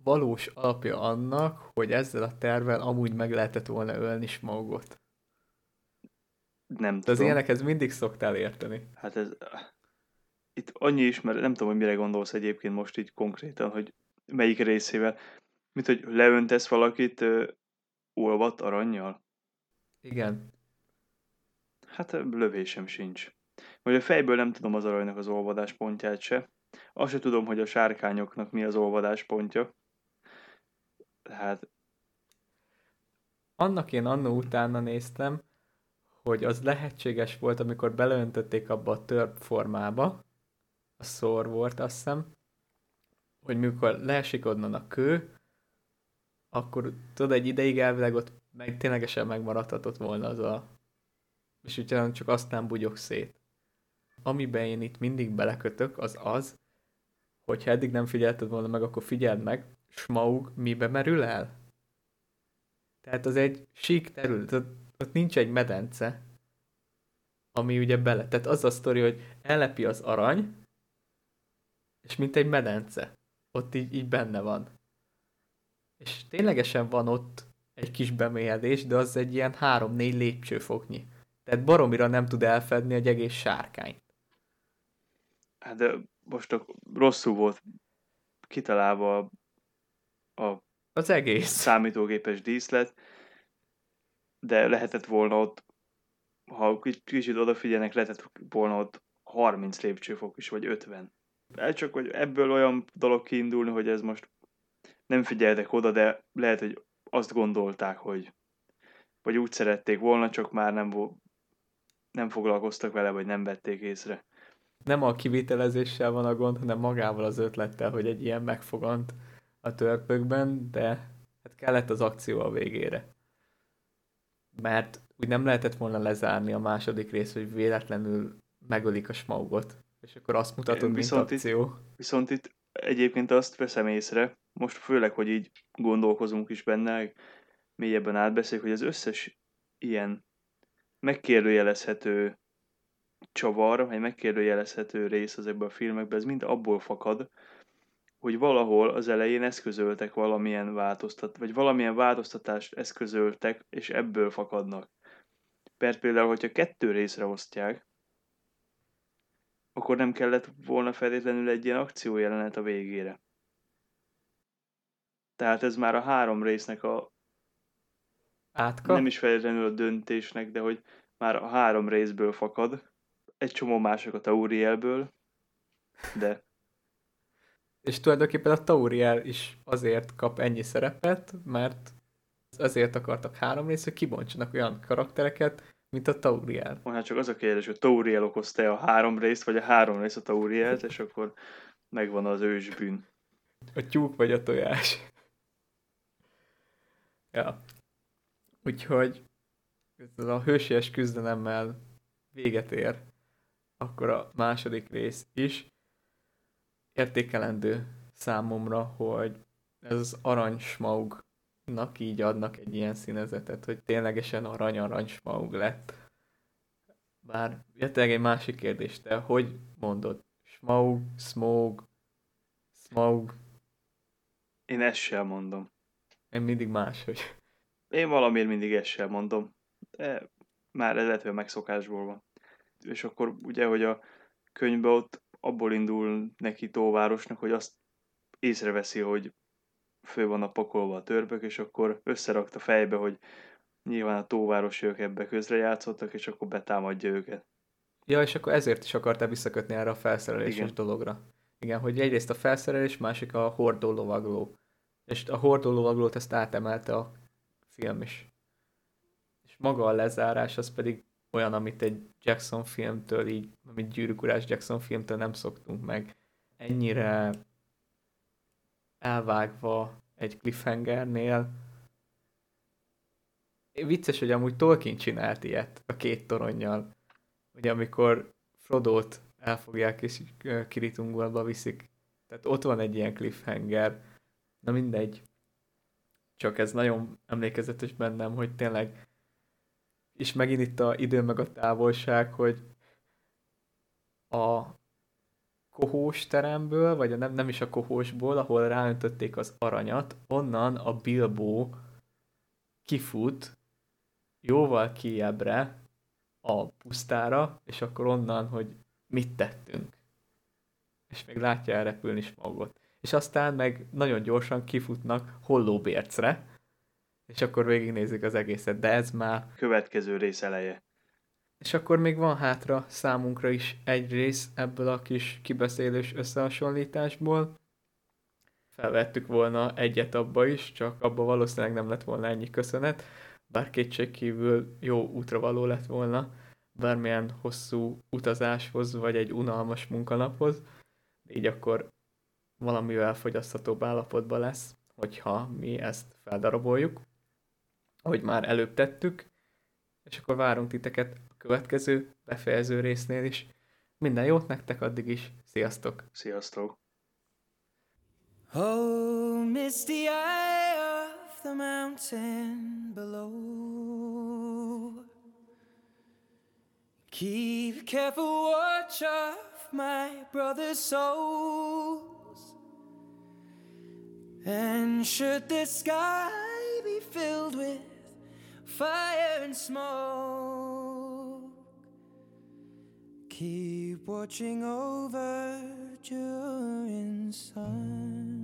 valós alapja annak, hogy ezzel a tervel amúgy meg lehetett volna ölni Smaugot? Nem De az ilyenekhez mindig szoktál érteni. Hát ez... Itt annyi is, mert nem tudom, hogy mire gondolsz egyébként most így konkrétan, hogy melyik részével. Mint hogy leöntesz valakit ö, olvat aranyjal? Igen. Hát lövésem sincs. Vagy a fejből nem tudom az aranynak az olvadás pontját se. Azt se tudom, hogy a sárkányoknak mi az olvadás pontja. Tehát Annak én annó utána néztem, hogy az lehetséges volt, amikor beleöntötték abba a törp formába, a szor volt azt hiszem, hogy mikor leesik onnan a kő, akkor tudod, egy ideig elvileg ott meg, ténylegesen megmaradhatott volna az a... És utána csak aztán bugyok szét. Amiben én itt mindig belekötök, az az, hogyha eddig nem figyelted volna meg, akkor figyeld meg, Smaug mibe merül el? Tehát az egy sík terület, ott, ott nincs egy medence, ami ugye bele. Tehát az a sztori, hogy ellepi az arany, és mint egy medence. Ott így, így benne van. És ténylegesen van ott egy kis bemélyedés, de az egy ilyen 3-4 lépcsőfoknyi. Tehát baromira nem tud elfedni egy egész sárkányt. Hát de most rosszul volt kitalálva a, a Az egész. számítógépes díszlet, de lehetett volna ott, ha kic- kicsit odafigyelnek, lehetett volna ott 30 lépcsőfok is, vagy 50. El csak, hogy ebből olyan dolog kiindulni, hogy ez most nem figyeltek oda, de lehet, hogy azt gondolták, hogy vagy úgy szerették volna, csak már nem, nem foglalkoztak vele, vagy nem vették észre. Nem a kivitelezéssel van a gond, hanem magával az ötlettel, hogy egy ilyen megfogant a törpökben, de hát kellett az akció a végére. Mert úgy nem lehetett volna lezárni a második rész, hogy véletlenül megölik a smaugot. És akkor azt mutatod, viszont mint akció. Itt, viszont itt egyébként azt veszem észre, most főleg, hogy így gondolkozunk is benne, mélyebben átbeszéljük, hogy az összes ilyen megkérdőjelezhető csavar, vagy megkérdőjelezhető rész ezekben a filmekben, ez mind abból fakad, hogy valahol az elején eszközöltek valamilyen változtat, vagy valamilyen változtatást eszközöltek, és ebből fakadnak. Mert például, hogyha kettő részre osztják, akkor nem kellett volna feltétlenül egy ilyen akciójelenet a végére. Tehát ez már a három résznek a Átka? nem is feltétlenül a döntésnek, de hogy már a három részből fakad. Egy csomó mások a Taurielből, de És tulajdonképpen a Tauriel is azért kap ennyi szerepet, mert azért akartak három részt, hogy kibontsanak olyan karaktereket, mint a Tauriel. hát csak az a kérdés, hogy Tauriel okozta a három részt, vagy a három rész a Taurielt, és akkor megvan az ősbűn. A tyúk vagy a tojás. ja. Úgyhogy ez a hősies küzdelemmel véget ér, akkor a második rész is értékelendő számomra, hogy ez az aranysmaugnak így adnak egy ilyen színezetet, hogy ténylegesen arany-arany smaug lett. Bár jött egy másik kérdés, te hogy mondod? Smaug, smog, smaug, Én ezt sem mondom. én mindig máshogy. Én valamiért mindig ezt sem mondom. De már ez lehet, hogy a megszokásból van. És akkor ugye, hogy a könyvbe ott abból indul neki Tóvárosnak, hogy azt észreveszi, hogy fő van a pakolva a törpök, és akkor összerakta fejbe, hogy nyilván a Tóvárosiak ebbe közrejátszottak, és akkor betámadja őket. Ja, és akkor ezért is akartál visszakötni erre a felszereléses Igen. dologra. Igen, hogy egyrészt a felszerelés, másik a hordó lovagló. És a hordó lovaglót ezt átemelte a film is. És maga a lezárás az pedig olyan, amit egy Jackson filmtől így, amit Gyűrűk Urás Jackson filmtől nem szoktunk meg. Ennyire elvágva egy cliffhangernél. Vicces, hogy amúgy Tolkien csinált ilyet a két toronnyal. Ugye amikor Frodót elfogják és Kiritungolba viszik. Tehát ott van egy ilyen cliffhanger. Na mindegy. Csak ez nagyon emlékezetes bennem, hogy tényleg és megint itt a idő meg a távolság, hogy a kohós teremből, vagy a nem, nem is a kohósból, ahol ráöntötték az aranyat, onnan a Bilbo kifut jóval kiebbre a pusztára, és akkor onnan, hogy mit tettünk. És még látja elrepülni smogot. És aztán meg nagyon gyorsan kifutnak hollóbércre, és akkor végignézik az egészet, de ez már... Következő rész eleje. És akkor még van hátra számunkra is egy rész ebből a kis kibeszélős összehasonlításból. Felvettük volna egyet abba is, csak abba valószínűleg nem lett volna ennyi köszönet, bár kétségkívül jó útra való lett volna, bármilyen hosszú utazáshoz, vagy egy unalmas munkanaphoz, így akkor valamivel fogyaszthatóbb állapotban lesz, hogyha mi ezt feldaraboljuk, ahogy már előbb tettük, és akkor várunk titeket a következő befejező résznél is. Minden jót nektek addig is, sziasztok! Sziasztok! Oh, misty eye of the mountain below. Keep careful watch of my brother's souls. And should the sky be filled with fire and smoke, keep watching over during sun.